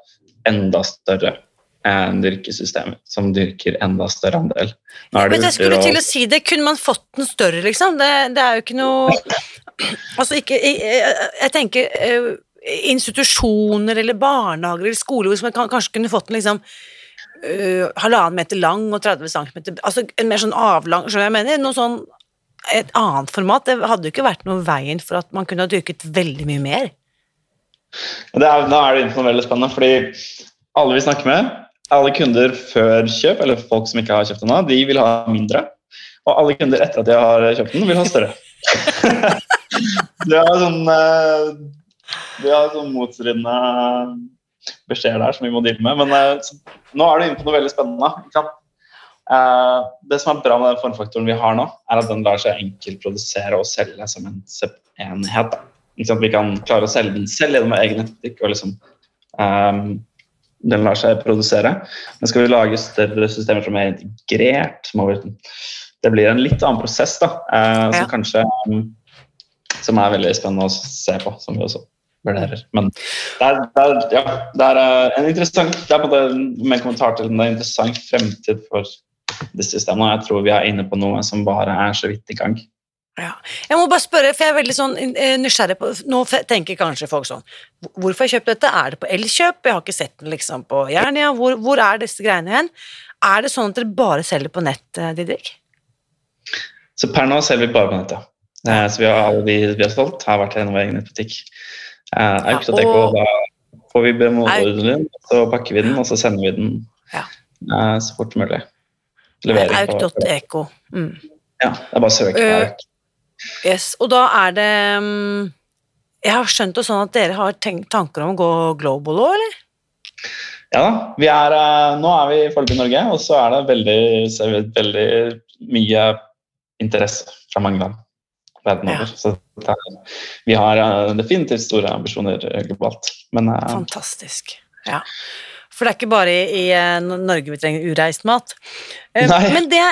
enda større enn dyrkesystemer som dyrker enda større andel. Men jeg skulle til å si det, kunne man fått den større, liksom? Det, det er jo ikke noe Altså ikke Jeg, jeg, tenker eh, institusjoner eller barnehager eller skoler hvor man kan, kanskje kunne fått den liksom eh, halvannen meter lang og 30 cm Altså en mer sånn avlang Skjønner jeg mener? Noe sånn et annet format. Det hadde jo ikke vært noe veien for at man kunne ha dyrket veldig mye mer. Er, da er det inne noe veldig spennende, fordi alle vi snakker med, alle kunder før kjøp, eller folk som ikke har kjøpt den ennå, de vil ha mindre. Og alle kunder etter at de har kjøpt den, vil ha større. det er sånn det er sånn motstridende beskjeder der som vi må deale med. Men eh, så, nå er du inne på noe veldig spennende. Ikke sant? Uh, det som er bra med den formfaktoren vi har nå, er at den lar seg enkelt produsere og selge som en enhet. Vi kan klare å selge den selv gjennom egen etikk. og liksom um, den lar seg produsere. Men skal vi lage større systemer som er integrert, må vi, det blir en litt annen prosess, da, eh, som Ja. kanskje mm, som er veldig spennende å se på, som vi også vurderer. Men det er, det er, ja, det er eh, en interessant det er på en måte kommentar til den, det er en interessant fremtid for disse systemene. og Jeg tror vi er inne på noe som bare er så vidt i gang. Ja. Jeg må bare spørre, for jeg er veldig sånn eh, nysgjerrig på Nå tenker kanskje folk sånn Hvorfor har jeg kjøpt dette? Er det på Elkjøp? Jeg har ikke sett den liksom på Jernia. Hvor, hvor er disse greiene hen? Er det sånn at dere bare selger på nett, eh, Didrik? Så per nå selger vi bare på nettet. Så vi har alle vi, vi har solgt, har vært gjennom vår egen nettbutikk. Eh, Ja, Auk.dk, og- da får vi bemålordren, så pakker vi den, og så sender vi den Ja. eh, så fort som mulig. Auk.eko. Mm. Ja, det er bare å søke på Øh, Auk. Yes. Og da er det mm, Jeg har skjønt det sånn at dere har tenkt tanker om å gå global òg, eller? Ja er, eh, nå er vi foreløpig i Norge, og så er det veldig, veldig mye interesse fra mange land verden Ja. Så det er, vi har eh, definitivt store ambisjoner eh, globalt. Men eh, Fantastisk. Ja. For det er ikke bare i, i Norge vi trenger ureist mat. Nei. Men det,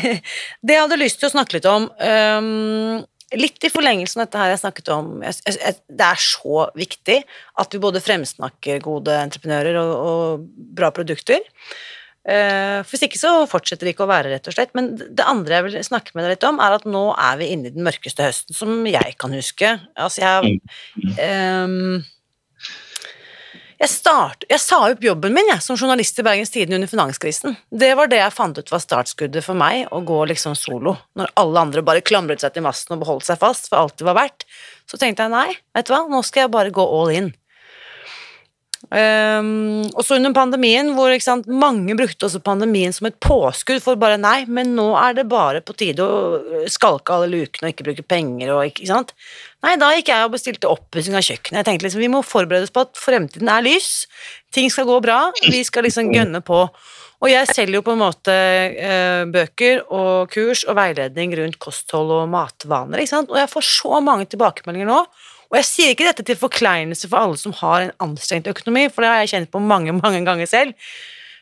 det jeg hadde lyst til å snakke litt om um, Litt i forlengelsen av dette her jeg snakket om Det er så viktig at vi både fremsnakker gode entreprenører og, og bra produkter. Eh, hvis ikke så fortsetter det ikke å være, rett og slett. Men det andre jeg vil snakke med deg litt om, er at nå er vi inne i den mørkeste høsten som jeg kan huske. Altså, jeg um, jeg, start, jeg sa opp jobben min jeg, som journalist i Bergens Tidende under finanskrisen. Det var det jeg fant ut var startskuddet for meg, å gå liksom solo. Når alle andre bare klamret seg til masten og beholdt seg fast for alt det var verdt. Så tenkte jeg nei, vet du hva, nå skal jeg bare gå all in. Um, også under pandemien, hvor sant, mange brukte også pandemien som et påskudd for bare nei, men nå er det bare på tide å skalke alle lukene og ikke bruke penger og ikke sant. Nei, da gikk jeg og bestilte oppussing av kjøkkenet. Jeg tenkte liksom vi må forberede oss på at fremtiden er lys, ting skal gå bra, vi skal liksom gønne på. Og jeg selger jo på en måte eh, bøker og kurs og veiledning rundt kosthold og matvaner, ikke sant, og jeg får så mange tilbakemeldinger nå. Og jeg sier ikke dette til forkleinelse for alle som har en anstrengt økonomi, for det har jeg kjent på mange, mange ganger selv.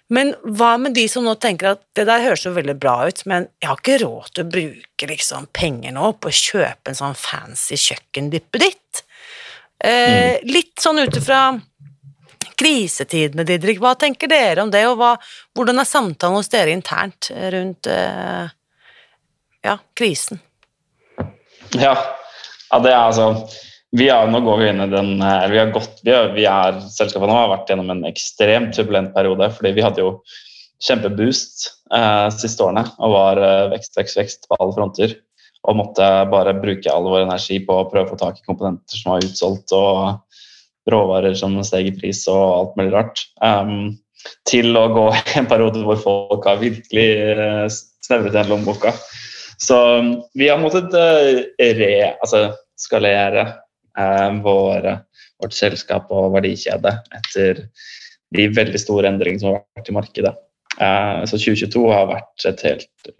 Men hva med de som nå tenker at det der høres jo veldig bra ut, men jeg har ikke råd til å bruke liksom penger nå på å kjøpe en sånn fancy kjøkkendippeditt? Eh, litt sånn ut ifra krisetidene, Didrik, hva tenker dere om det, og hva, hvordan er samtalen hos dere internt rundt eh, ja, krisen? Ja. ja, det er altså vi er, nå går vi inn i den eh, vi har gått, vi er, vi er, Selskapet nå har vært gjennom en ekstremt turbulent periode. fordi vi hadde jo kjempeboost eh, siste årene og var eh, vekst, vekst, vekst på alle fronter. Og måtte bare bruke all vår energi på å prøve å få tak i komponenter som var utsolgt, og råvarer som steg i pris og alt mulig rart. Um, til å gå en periode hvor folk har virkelig eh, snevret igjen lommeboka. Så um, vi har måttet uh, re, altså, skalere vår, vårt selskap og verdikjede etter de veldig store endringene som har vært i markedet. Uh, så 2022 har vært et helt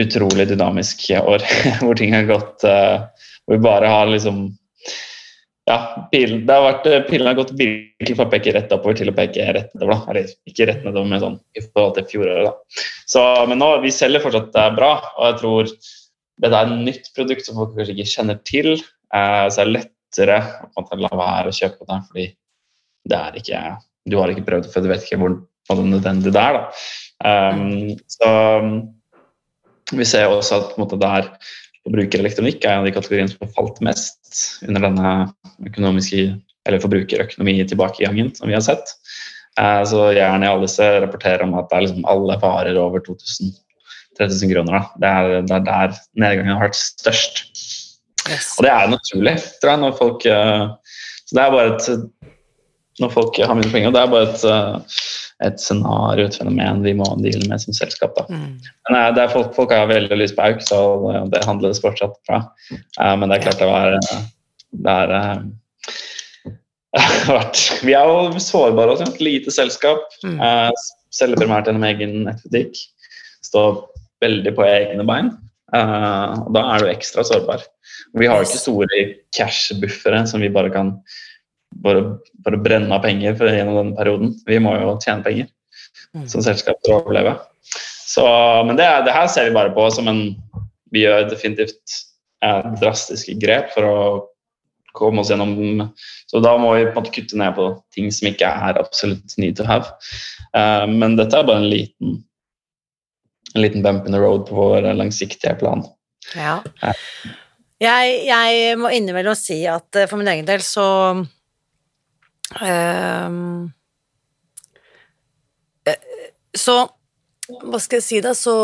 utrolig dynamisk år hvor ting har gått uh, Hvor vi bare har liksom ja, pilen, det har vært, pilen har gått virkelig fra å peke rett oppover til å peke rett nedover. Da. Eller ikke rett nedover, men sånn i forhold til fjoråret. da. Så, men nå, vi selger fortsatt bra, og jeg tror dette er et nytt produkt som folk kanskje ikke kjenner til. Eh, så det er lettere å la være å kjøpe det, fordi det er ikke Du har ikke prøvd det før, du vet ikke hvor, nødvendig det er. Um, så vi ser også at på måte, der er Forbrukerelektronikk er en av de kategoriene som har falt mest under denne økonomiske, eller forbrukerøkonomi-tilbakegangen som vi har sett. Uh, så gjerne i disse rapporterer om at det er liksom alle varer over 2000 3000 kroner. Da. Det, er, det er der nedgangen har vært størst. Yes. Og det er naturlig, tror jeg, når folk eh, Så det er bare et Når folk har mindre penger, det er bare et, eh, et scenario, et fenomen vi må deale med som selskap. da. Mm. Men eh, det er folk, folk har veldig lyst på auk, så det, handles fortsatt. Eh, men det er klart det var Det er Vi er jo sårbare også. Et lite selskap. Mm. Selger primært gjennom egen nettbutikk. Står veldig på egne bein. Og da er du ekstra sårbar. Vi har jo ikke store cash-buffere som vi bare kan bare, bare brenne av penger for, gjennom denne perioden. Vi må jo tjene penger Mm. som selskap for å overleve. Så, men det, det her ser vi bare på som en Vi gjør definitivt eh, drastiske grep for å komme oss gjennom Så da må vi på en måte kutte ned på ting som ikke er absolutt need to have. Uh, men dette er bare en liten en liten bump in the road på vår langsiktige plan. Ja. Jeg, jeg må innimellom si at eh, for min egen del så eh, Så Hva skal jeg si, da? Så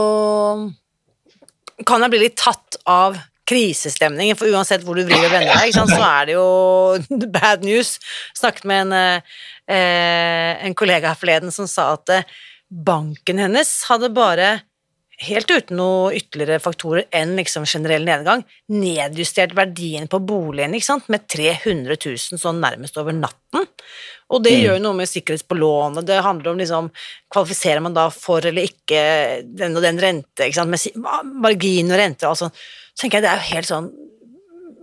kan jeg bli litt tatt av krisestemningen, for uansett hvor du vrir og vender deg, så er det jo bad news. Snakket med en, eh, en kollega her forleden som sa at banken hennes hadde bare helt uten noe ytterligere faktorer enn liksom generell nedgang, nedjustert verdien på boligen med 300 000 sånn nærmest over natten. Og det Mm. gjør jo noe med sikkerhet på lånet, det handler om liksom Kvalifiserer man da for eller ikke den og den rente, ikke sant, med margin og renter og alt sånt. Så tenker jeg det er jo helt sånn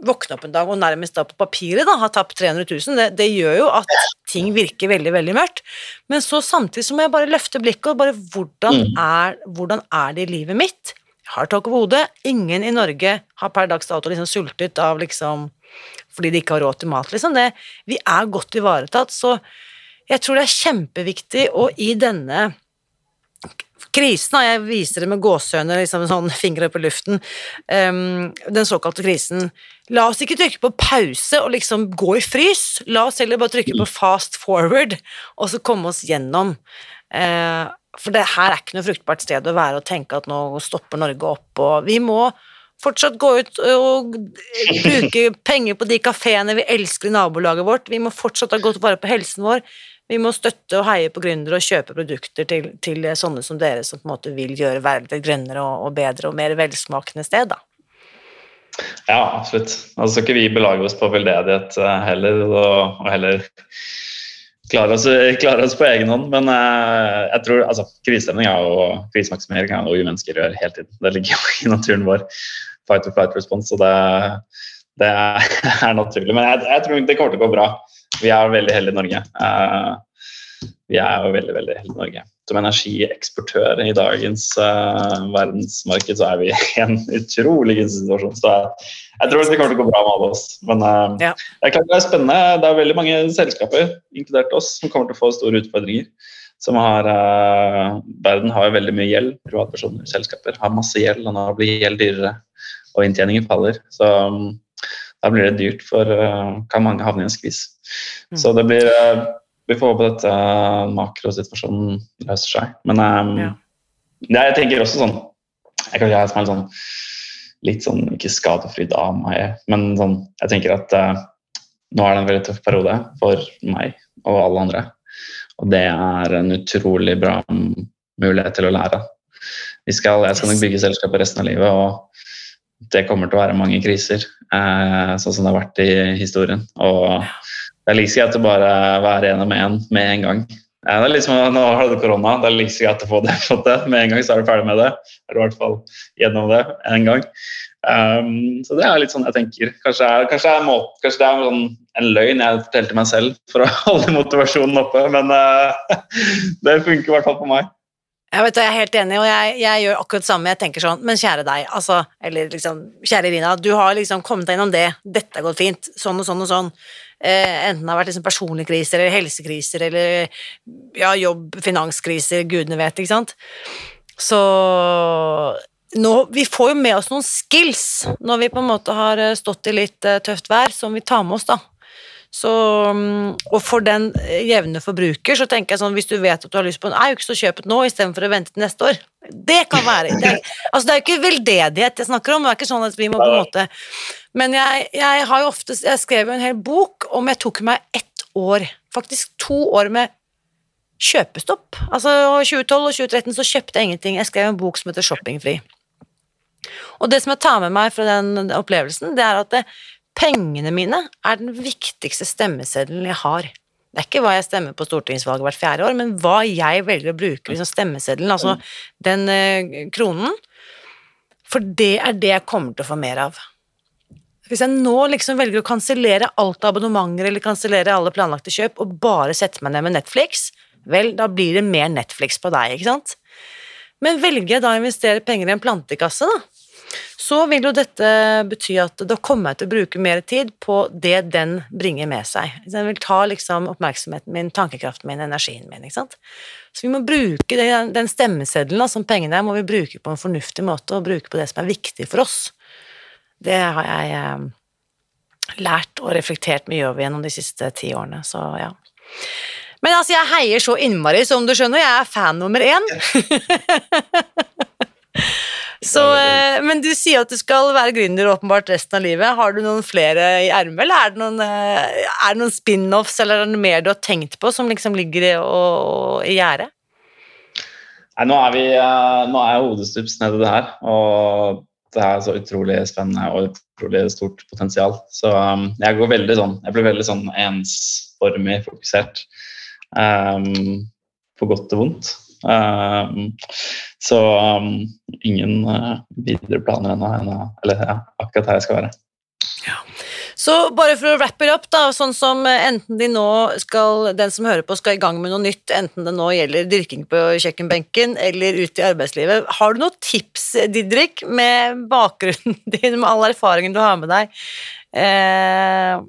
våkne opp en dag og nærmest da på papiret da, ha tapt 300 000, det, det, gjør jo at ting virker veldig, veldig mørkt. Men så samtidig så må jeg bare løfte blikket og bare hvordan Mm. er, hvordan er det i livet mitt? Jeg har tak over hodet. Ingen i Norge har per dags dato liksom sultet av liksom fordi de ikke har råd til mat, liksom. Det, vi er godt ivaretatt, så jeg tror det er kjempeviktig å i denne krisen, og jeg viser det med gåsehøyne, liksom sånn fingre opp i luften, um, den såkalte krisen, la oss ikke trykke på pause og liksom gå i frys, la oss heller bare trykke på fast forward, og så komme oss gjennom. Uh, for det her er ikke noe fruktbart sted å være og tenke at nå stopper Norge opp, og vi må fortsatt gå ut og bruke penger på de kafeene vi elsker i nabolaget vårt, vi må fortsatt ha godt vare på helsen vår, vi må støtte og heie på gründere og kjøpe produkter til, til sånne som dere, som på en måte vil gjøre verden grønnere og, og bedre og mer velsmakende sted, da. Ja, absolutt. Altså ikke vi belage oss på veldedighet eh, heller, og, og heller klare oss, klare oss, på egen hånd. Men eh, jeg tror altså, krisestemning og krisemaksimering er noe vi mennesker gjør hele tiden. Det ligger jo i naturen vår. Fight or flight response. Og det, det er naturlig. Men jeg, jeg, tror det kommer til å gå bra. Vi er veldig heldige i Norge. Uh, vi er jo veldig, veldig heldige i Norge. Som energieksportør i dagens uh, verdensmarked så er vi i en utrolig gunstig situasjon. Så jeg, jeg, tror det kommer til å gå bra med alle oss. Men uh, Ja. det er klart det er spennende. Det er veldig mange selskaper, inkludert oss, som kommer til å få store utfordringer. Som har, verden har jo veldig mye gjeld. Privatpersoner, selskaper har masse gjeld, og nå blir gjeld dyrere. Og inntjeningen faller. Så um, da blir det dyrt for uh, kan mange havne i en skvis. Mm. Så det blir uh, Vi får håpe dette makrosituasjonen løser seg. Men um, Ja. jeg tenker også sånn Jeg kan jeg som er sånn, litt sånn ikke skadefri dame, men sånn, jeg tenker at uh, nå er det en veldig tøff periode for meg og alle andre. Og det er en utrolig bra mulighet til å lære. Vi skal, jeg skal nok bygge selskapet resten av livet, og det kommer til å være mange kriser, eh, sånn som det har vært i historien. Og det er like så greit å bare være med en med en gang. Eh, det er liksom, nå har du korona, det er like så greit å få det, fått det med en gang, så er du ferdig med det. Eller i hvert fall gjennom det en gang. Um, så det er litt sånn jeg tenker. Kanskje, er, kanskje, er måte, kanskje det er sånn, en løgn jeg fortalte meg selv for å holde motivasjonen oppe, men uh, det funker i hvert fall på meg. Jeg vet, jeg er helt enig, og jeg, jeg gjør akkurat det samme. Jeg tenker sånn, men kjære deg, altså, eller liksom, kjære Irina, du har liksom kommet deg gjennom det, dette har gått fint, sånn og sånn og sånn. Eh, enten det har vært liksom personlige kriser, eller helsekriser, eller ja, jobb, finanskriser, gudene vet, ikke sant. Så nå, vi får jo med oss noen skills når vi på en måte har eh, stått i litt eh, tøft vær, som vi tar med oss, da. Så, mm, og for den eh, jevne forbruker, så tenker jeg sånn, hvis du vet at du har lyst på en auk, så kjøp den nå istedenfor å vente til neste år. Det kan være det er, Altså, det er jo ikke veldedighet jeg snakker om, det er ikke sånn at vi må på en måte Men jeg, jeg har jo ofte Jeg skrev jo en hel bok om jeg tok meg ett år, faktisk to år med kjøpestopp. Altså, 2012 og 2013 så kjøpte jeg ingenting. Jeg skrev en bok som heter Shoppingfri. Og det som jeg tar med meg fra den opplevelsen, det er at det, pengene mine er den viktigste stemmeseddelen jeg har. Det er ikke hva jeg stemmer på stortingsvalget hvert fjerde år, men hva jeg velger å bruke liksom stemmeseddelen, altså den eh, kronen. For det er det jeg kommer til å få mer av. Hvis jeg nå liksom velger å kansellere alt abonnementer eller kansellere alle planlagte kjøp og bare setter meg ned med Netflix, vel, da blir det mer Netflix på deg, ikke sant? Men velger jeg da å investere penger i en plantekasse, da, så vil jo dette bety at da kommer jeg til å bruke mer tid på det den bringer med seg. Den vil ta liksom oppmerksomheten min, tankekraften min, energien min, ikke sant. Så vi må bruke det, den stemmeseddelen da, som pengene er, må vi bruke på en fornuftig måte, og bruke på det som er viktig for oss. Det har jeg eh, lært og reflektert mye over gjennom de siste ti årene, så ja. Men altså, jeg heier så innmari, som du skjønner, jeg er fan nummer én. så, eh, men du sier at du skal være gründer åpenbart resten av livet. Har du noen flere i ermet, eller er det noen, eh, er det noen spin-offs, eller er det mer du har tenkt på som liksom ligger i, og, i gjerdet? Nei, nå er, vi, eh, nå er hodestups nede i det her, og det er så utrolig spennende og utrolig stort potensial. Så um, jeg går veldig sånn, jeg blir veldig sånn ensformig fokusert. Um, på godt og vondt. Um, så um, ingen uh, videre planer ennå. eller ja, akkurat her jeg skal være. Så bare for å wrap it up, da, sånn som eh, enten de nå skal, den som hører på skal i gang med noe nytt, enten det nå gjelder dyrking på kjøkkenbenken eller ut i arbeidslivet, har du noen tips, Didrik, med bakgrunnen din, med all erfaringen du har med deg? Eh,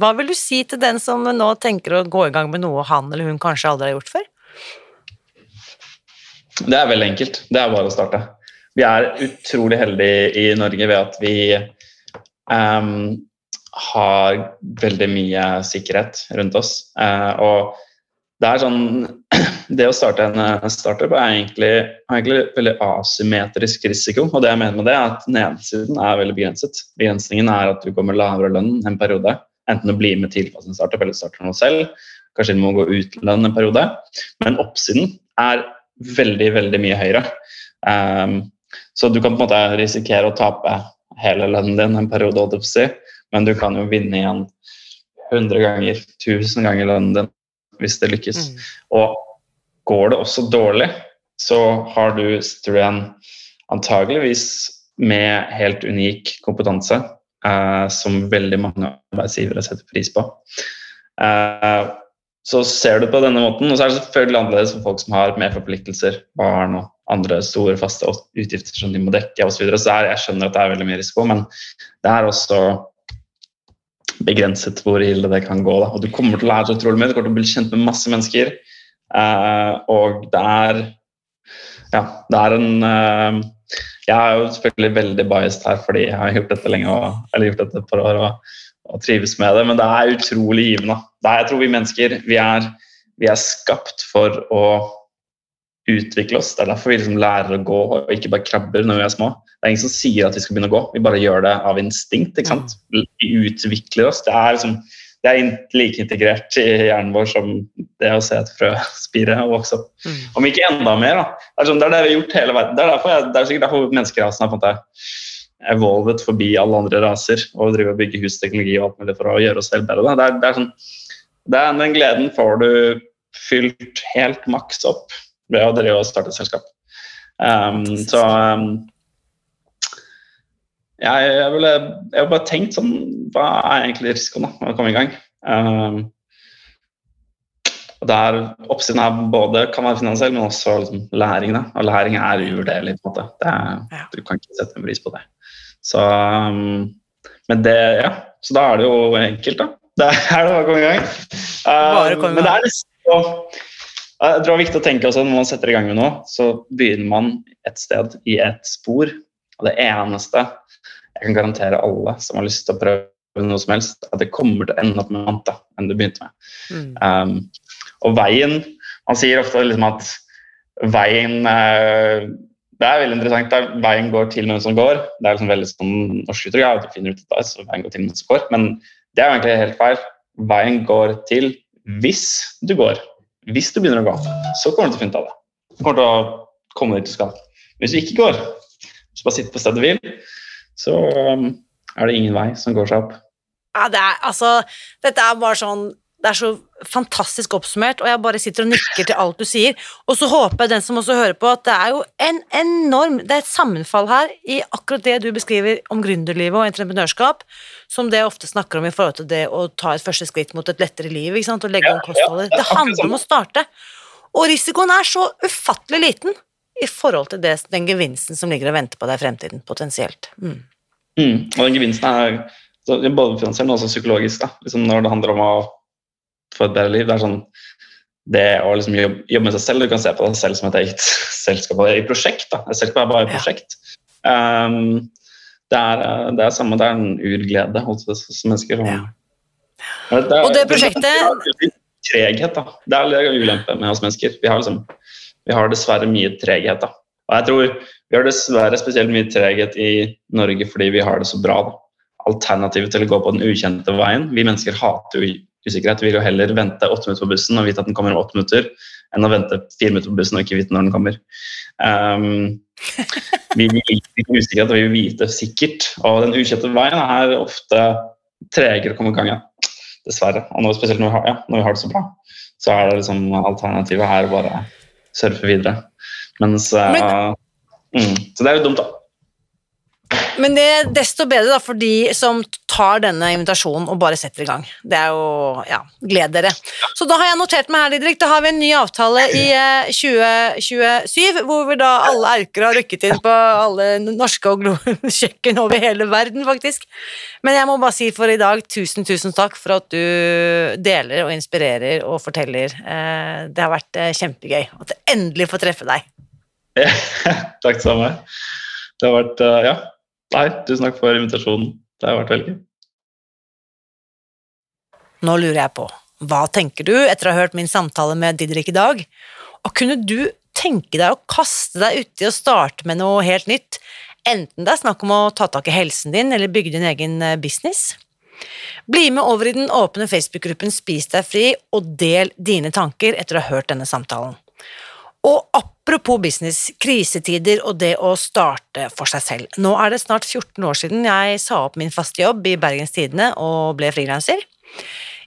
hva vil du si til den som nå tenker å gå i gang med noe han eller hun kanskje aldri har gjort før? Det er veldig enkelt. Det er bare å starte. Vi er utrolig heldige i Norge ved at vi um, har veldig mye sikkerhet rundt oss. Uh, og det er sånn Det å starte en startup er egentlig, egentlig veldig asymmetrisk risiko. Og det jeg mener med det, er at nedsiden er veldig begrenset. Begrensningen er at du kommer lavere lønn en periode. Enten du blir med tilpasset en startup eller starter noe selv. Kanskje du må gå ut lønn en periode. Men oppsiden er veldig, veldig mye høyere. Um, så du kan på en måte risikere å tape hele lønnen din en periode, men du kan jo vinne igjen 100 ganger, 1000 ganger lønnen din hvis det lykkes. Mm. Og går det også dårlig, så har du, sitter du igjen antageligvis med helt unik kompetanse eh, som veldig mange arbeidsgivere setter pris på. Eh, så ser du på denne måten, og så er det selvfølgelig annerledes for folk som har mer forpliktelser, barn og andre store faste utgifter som de må dekke osv. Så, videre. så er, jeg skjønner at det er veldig mye risiko, men det er også begrenset hvor ille det kan gå. Da. Og du kommer til å lære så utrolig mye, du kommer til å bli kjent med masse mennesker. Uh, og det er Ja, det er en uh, Jeg er jo selvfølgelig veldig biased her fordi jeg har gjort dette lenge, og, eller gjort dette et par år og, og, trives med det, men det er utrolig givende. Er, jeg tror vi mennesker vi er, vi er skapt for å utvikle oss. Det er derfor vi liksom lærer å gå og ikke bare krabber når vi er små. Det er ingen som sier at vi skal begynne å gå, vi bare gjør det av instinkt. ikke sant? Mm. Vi utvikler oss. Det er, liksom, det er like integrert i hjernen vår som det å se et frø spire og vokse opp. Mm. Om ikke enda mer. da. Det er, sånn, det er det vi har gjort hele verden. Det er, derfor jeg, det er sikkert derfor menneskerasen har fått det evolvet forbi alle andre raser og driver og bygger husteknologi og alt mulig for å gjøre oss selv bedre. Det er, det er sånn, det er, den gleden får du fylt helt maks opp ved å drive og starte et selskap. Um, så um, jeg, jeg, ville, jeg har bare tenkt sånn Hva er egentlig risikoen da, med å komme i gang? Um, og der Oppsiden er både kan være finansiell, men også liksom, læring. Da. Og læring er uvurderlig. på en måte. Er, ja. Du kan ikke sette en pris på det. Så, um, men det, ja. Så da er det jo enkelt, da. Det er det bare å komme i gang. Um, men det er nesten jeg tror det er viktig å tenke også Når man setter i gang med noe, så begynner man et sted i et spor. Og det eneste jeg kan garantere alle som har lyst til å prøve noe som helst, at det kommer til å ende opp med noe annet enn du begynte med. Mm. Um, og veien Man sier ofte liksom at veien uh, Det er veldig interessant. Der veien går til noen som går. Det er liksom veldig sånn norsk uttrykk. Ja, du finner ut det, så veien går til noen som går. Men det er jo egentlig helt feil. Veien går til hvis du går. Hvis du begynner å gå, så kommer du til å finne ut av det. Du kommer til å komme dit du skal. Hvis du ikke går, hvis du bare sitter på stedet du vil, så um, er det ingen vei som går seg opp. Ja, det er, altså, dette er bare sånn det er så fantastisk oppsummert, og jeg bare sitter og nikker til alt du sier. Og så håper jeg den som også hører på, at det er jo en enorm Det er et sammenfall her i akkurat det du beskriver om gründerlivet og entreprenørskap, som det jeg ofte snakker om i forhold til det å ta et første skritt mot et lettere liv, ikke sant, og legge om kostholdet. Det handler om å starte. Og risikoen er så ufattelig liten i forhold til det, den gevinsten som ligger og venter på deg i fremtiden, potensielt. Mm. Mm, og den gevinsten er både finansiell, men også psykologisk. da, liksom Når det handler om å for et bedre liv. Det er sånn det å liksom jobbe, jobbe, med seg selv. Du kan se på deg selv som et eget selskap i prosjekt. da, Et selskap er bare et prosjekt. Um, det, er, det er samme, det er en urglede hos oss mennesker. Ja. Det er, og det prosjektet det Treghet, da. Det er litt ulempe med oss mennesker. Vi har, liksom, vi har dessverre mye treghet. da. Og jeg tror vi har dessverre spesielt mye treghet i Norge fordi vi har det så bra. da. Alternativet til å gå på den ukjente veien Vi mennesker hater jo usikkerhet. Vi vil jo heller vente åtte minutter på bussen og vite at den kommer om åtte minutter, enn å vente fire minutter på bussen og ikke vite når den kommer. Um, vi vil ikke usikkerhet, og vi vil vite sikkert. Og den ukjente veien er ofte tregere å komme i gang igjen. Dessverre. Og nå, spesielt når vi, har, ja, når vi, har, det så bra, så er det liksom alternativet her bare surfe videre. Mens uh, mm, Så det er jo dumt, da. Men det er desto bedre da, for de som tar denne invitasjonen og bare setter i gang. Det er jo Ja, gled dere. Så da har jeg notert meg her, Didrik. Da har vi en ny avtale i eh, 2027, hvor vi da alle auker har rykket inn på alle norske og kjøkken over hele verden, faktisk. Men jeg må bare si for i dag, tusen, tusen takk for at du deler og inspirerer og forteller. Eh, Det har vært eh, kjempegøy at jeg endelig får treffe deg. Takk det samme. Det har vært eh, Ja. Nei, tusen takk for invitasjonen. Det har vært veldig gøy. Nå lurer jeg på, hva tenker du etter å ha hørt min samtale med Didrik i dag? Og kunne du tenke deg å kaste deg uti og starte med noe helt nytt, enten det er snakk om å ta tak i helsen din eller bygge din egen eh, business? Bli med over i den åpne Facebook-gruppen Spis deg fri, og del dine tanker etter å ha hørt denne samtalen. Og apropos business, krisetider og det å starte for seg selv. Nå er det snart 14 år siden jeg sa opp min faste jobb i Bergens Tidende og ble frilanser.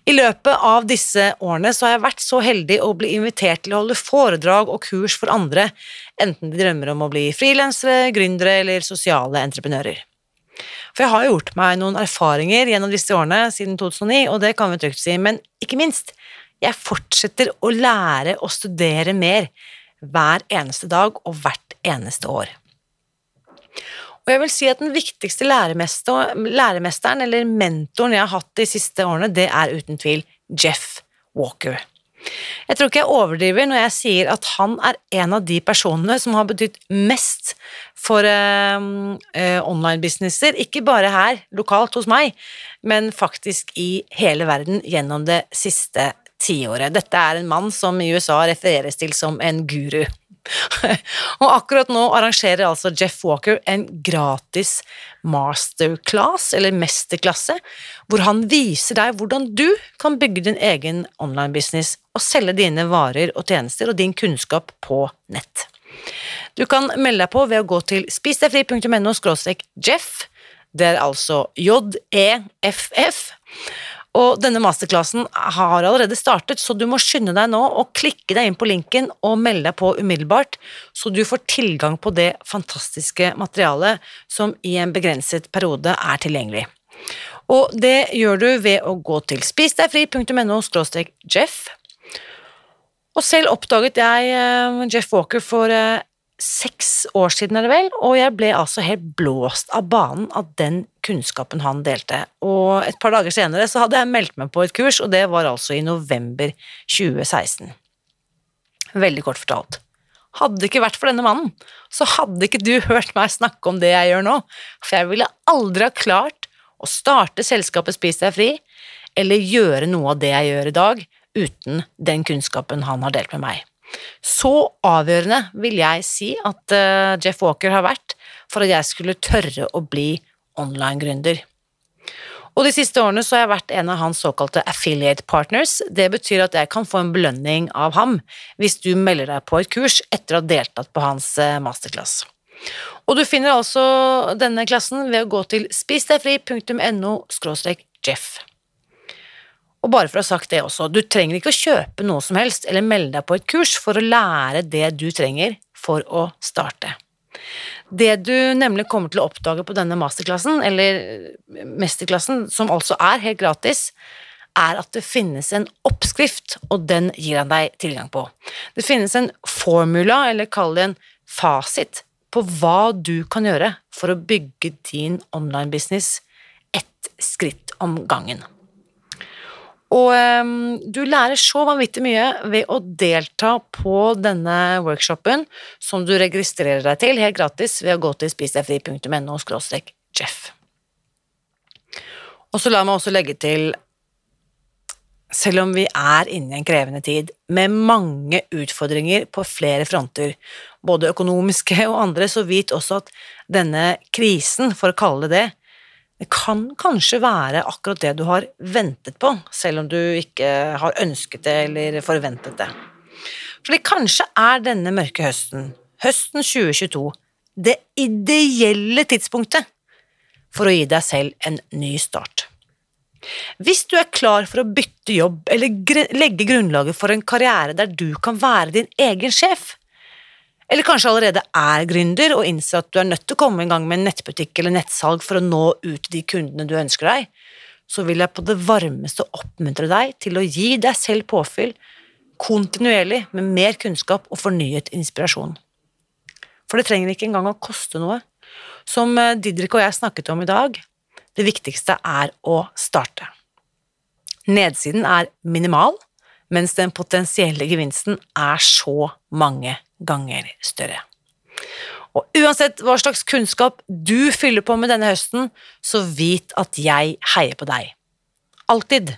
I løpet av disse årene så har jeg vært så heldig å bli invitert til å holde foredrag og kurs for andre, enten de drømmer om å bli frilansere, gründere eller sosiale entreprenører. For jeg har gjort meg noen erfaringer gjennom disse årene siden 2009, og det kan vi trygt si, men ikke minst, jeg fortsetter å lære og studere mer hver eneste dag og hvert eneste år. Og jeg vil si at den viktigste læremesteren eller mentoren jeg har hatt de siste årene, det er uten tvil Jeff Walker. Jeg tror ikke jeg overdriver når jeg sier at han er en av de personene som har betydd mest for uh, uh, online-businesser, ikke bare her lokalt hos meg, men faktisk i hele verden gjennom det siste tiåret. Dette er en mann som i USA refereres til som en guru. og akkurat nå arrangerer altså Jeff Walker en gratis masterclass, eller mesterklasse, hvor han viser deg hvordan du kan bygge din egen online-business og selge dine varer og tjenester og din kunnskap på nett. Du kan melde deg på ved å gå til spisdegfri.no jeff, det er altså J-E-F-F, og denne masterklassen har allerede startet, så du må skynde deg nå og klikke deg inn på linken og melde deg på umiddelbart, så du får tilgang på det fantastiske materialet som i en begrenset periode er tilgjengelig. Og det gjør du ved å gå til spisdegfri.no jeff. Og selv oppdaget jeg eh, Jeff Walker for eh, seks år siden, er det vel, og jeg ble altså helt blåst av banen av den kunnskapen han delte. Og et par dager senere så hadde jeg meldt meg på et kurs, og det var altså i november 2016. Veldig kort fortalt. Hadde det ikke vært for denne mannen, så hadde ikke du hørt meg snakke om det jeg gjør nå, for jeg ville aldri ha klart å starte selskapet Spis deg fri, eller gjøre noe av det jeg gjør i dag, uten den kunnskapen han har delt med meg. Så avgjørende vil jeg si at uh, Jeff Walker har vært for at jeg skulle tørre å bli online-gründer. Og de siste årene så har jeg vært en av hans såkalte affiliate partners. Det betyr at jeg kan få en belønning av ham hvis du melder deg på et kurs etter å ha deltatt på hans uh, masterclass. Og du finner altså denne klassen ved å gå til spisdegfri.no jeff. Og bare for å ha sagt det også, du trenger ikke å kjøpe noe som helst eller melde deg på et kurs for å lære det du trenger for å starte. Det du nemlig kommer til å oppdage på denne masterklassen, eller mesterklassen, som altså er helt gratis, er at det finnes en oppskrift, og den gir han deg tilgang på. Det finnes en formula, eller kall det en fasit, på hva du kan gjøre for å bygge din online-business ett skritt om gangen. Og um, du lærer så vanvittig mye ved å delta på denne workshopen, som du registrerer deg til helt gratis ved å gå til spisdegfri.no jeff. Og så la meg også legge til selv om vi er inne i en krevende tid, med mange utfordringer på flere fronter, både økonomiske og andre, så vit også at denne krisen, for å kalle det det, det kan kanskje være akkurat det du har ventet på, selv om du ikke har ønsket det eller forventet det. Fordi kanskje er denne mørke høsten, høsten 2022, det ideelle tidspunktet for å gi deg selv en ny start. Hvis du er klar for å bytte jobb eller legge grunnlaget for en karriere der du kan være din egen sjef, Eller kanskje allerede er gründer og innser at du er nødt til å komme i gang med en nettbutikk eller nettsalg for å nå ut til de kundene du ønsker deg, så vil jeg på det varmeste oppmuntre deg til å gi deg selv påfyll kontinuerlig med mer kunnskap og fornyet inspirasjon. For det trenger ikke engang å koste noe. Som eh, Didrik og jeg snakket om i dag, det viktigste er å starte. Nedsiden er minimal, mens den potensielle gevinsten er så mange ganger større. Og uansett hva slags kunnskap du fyller på med denne høsten, så vit at jeg heier på deg. Alltid.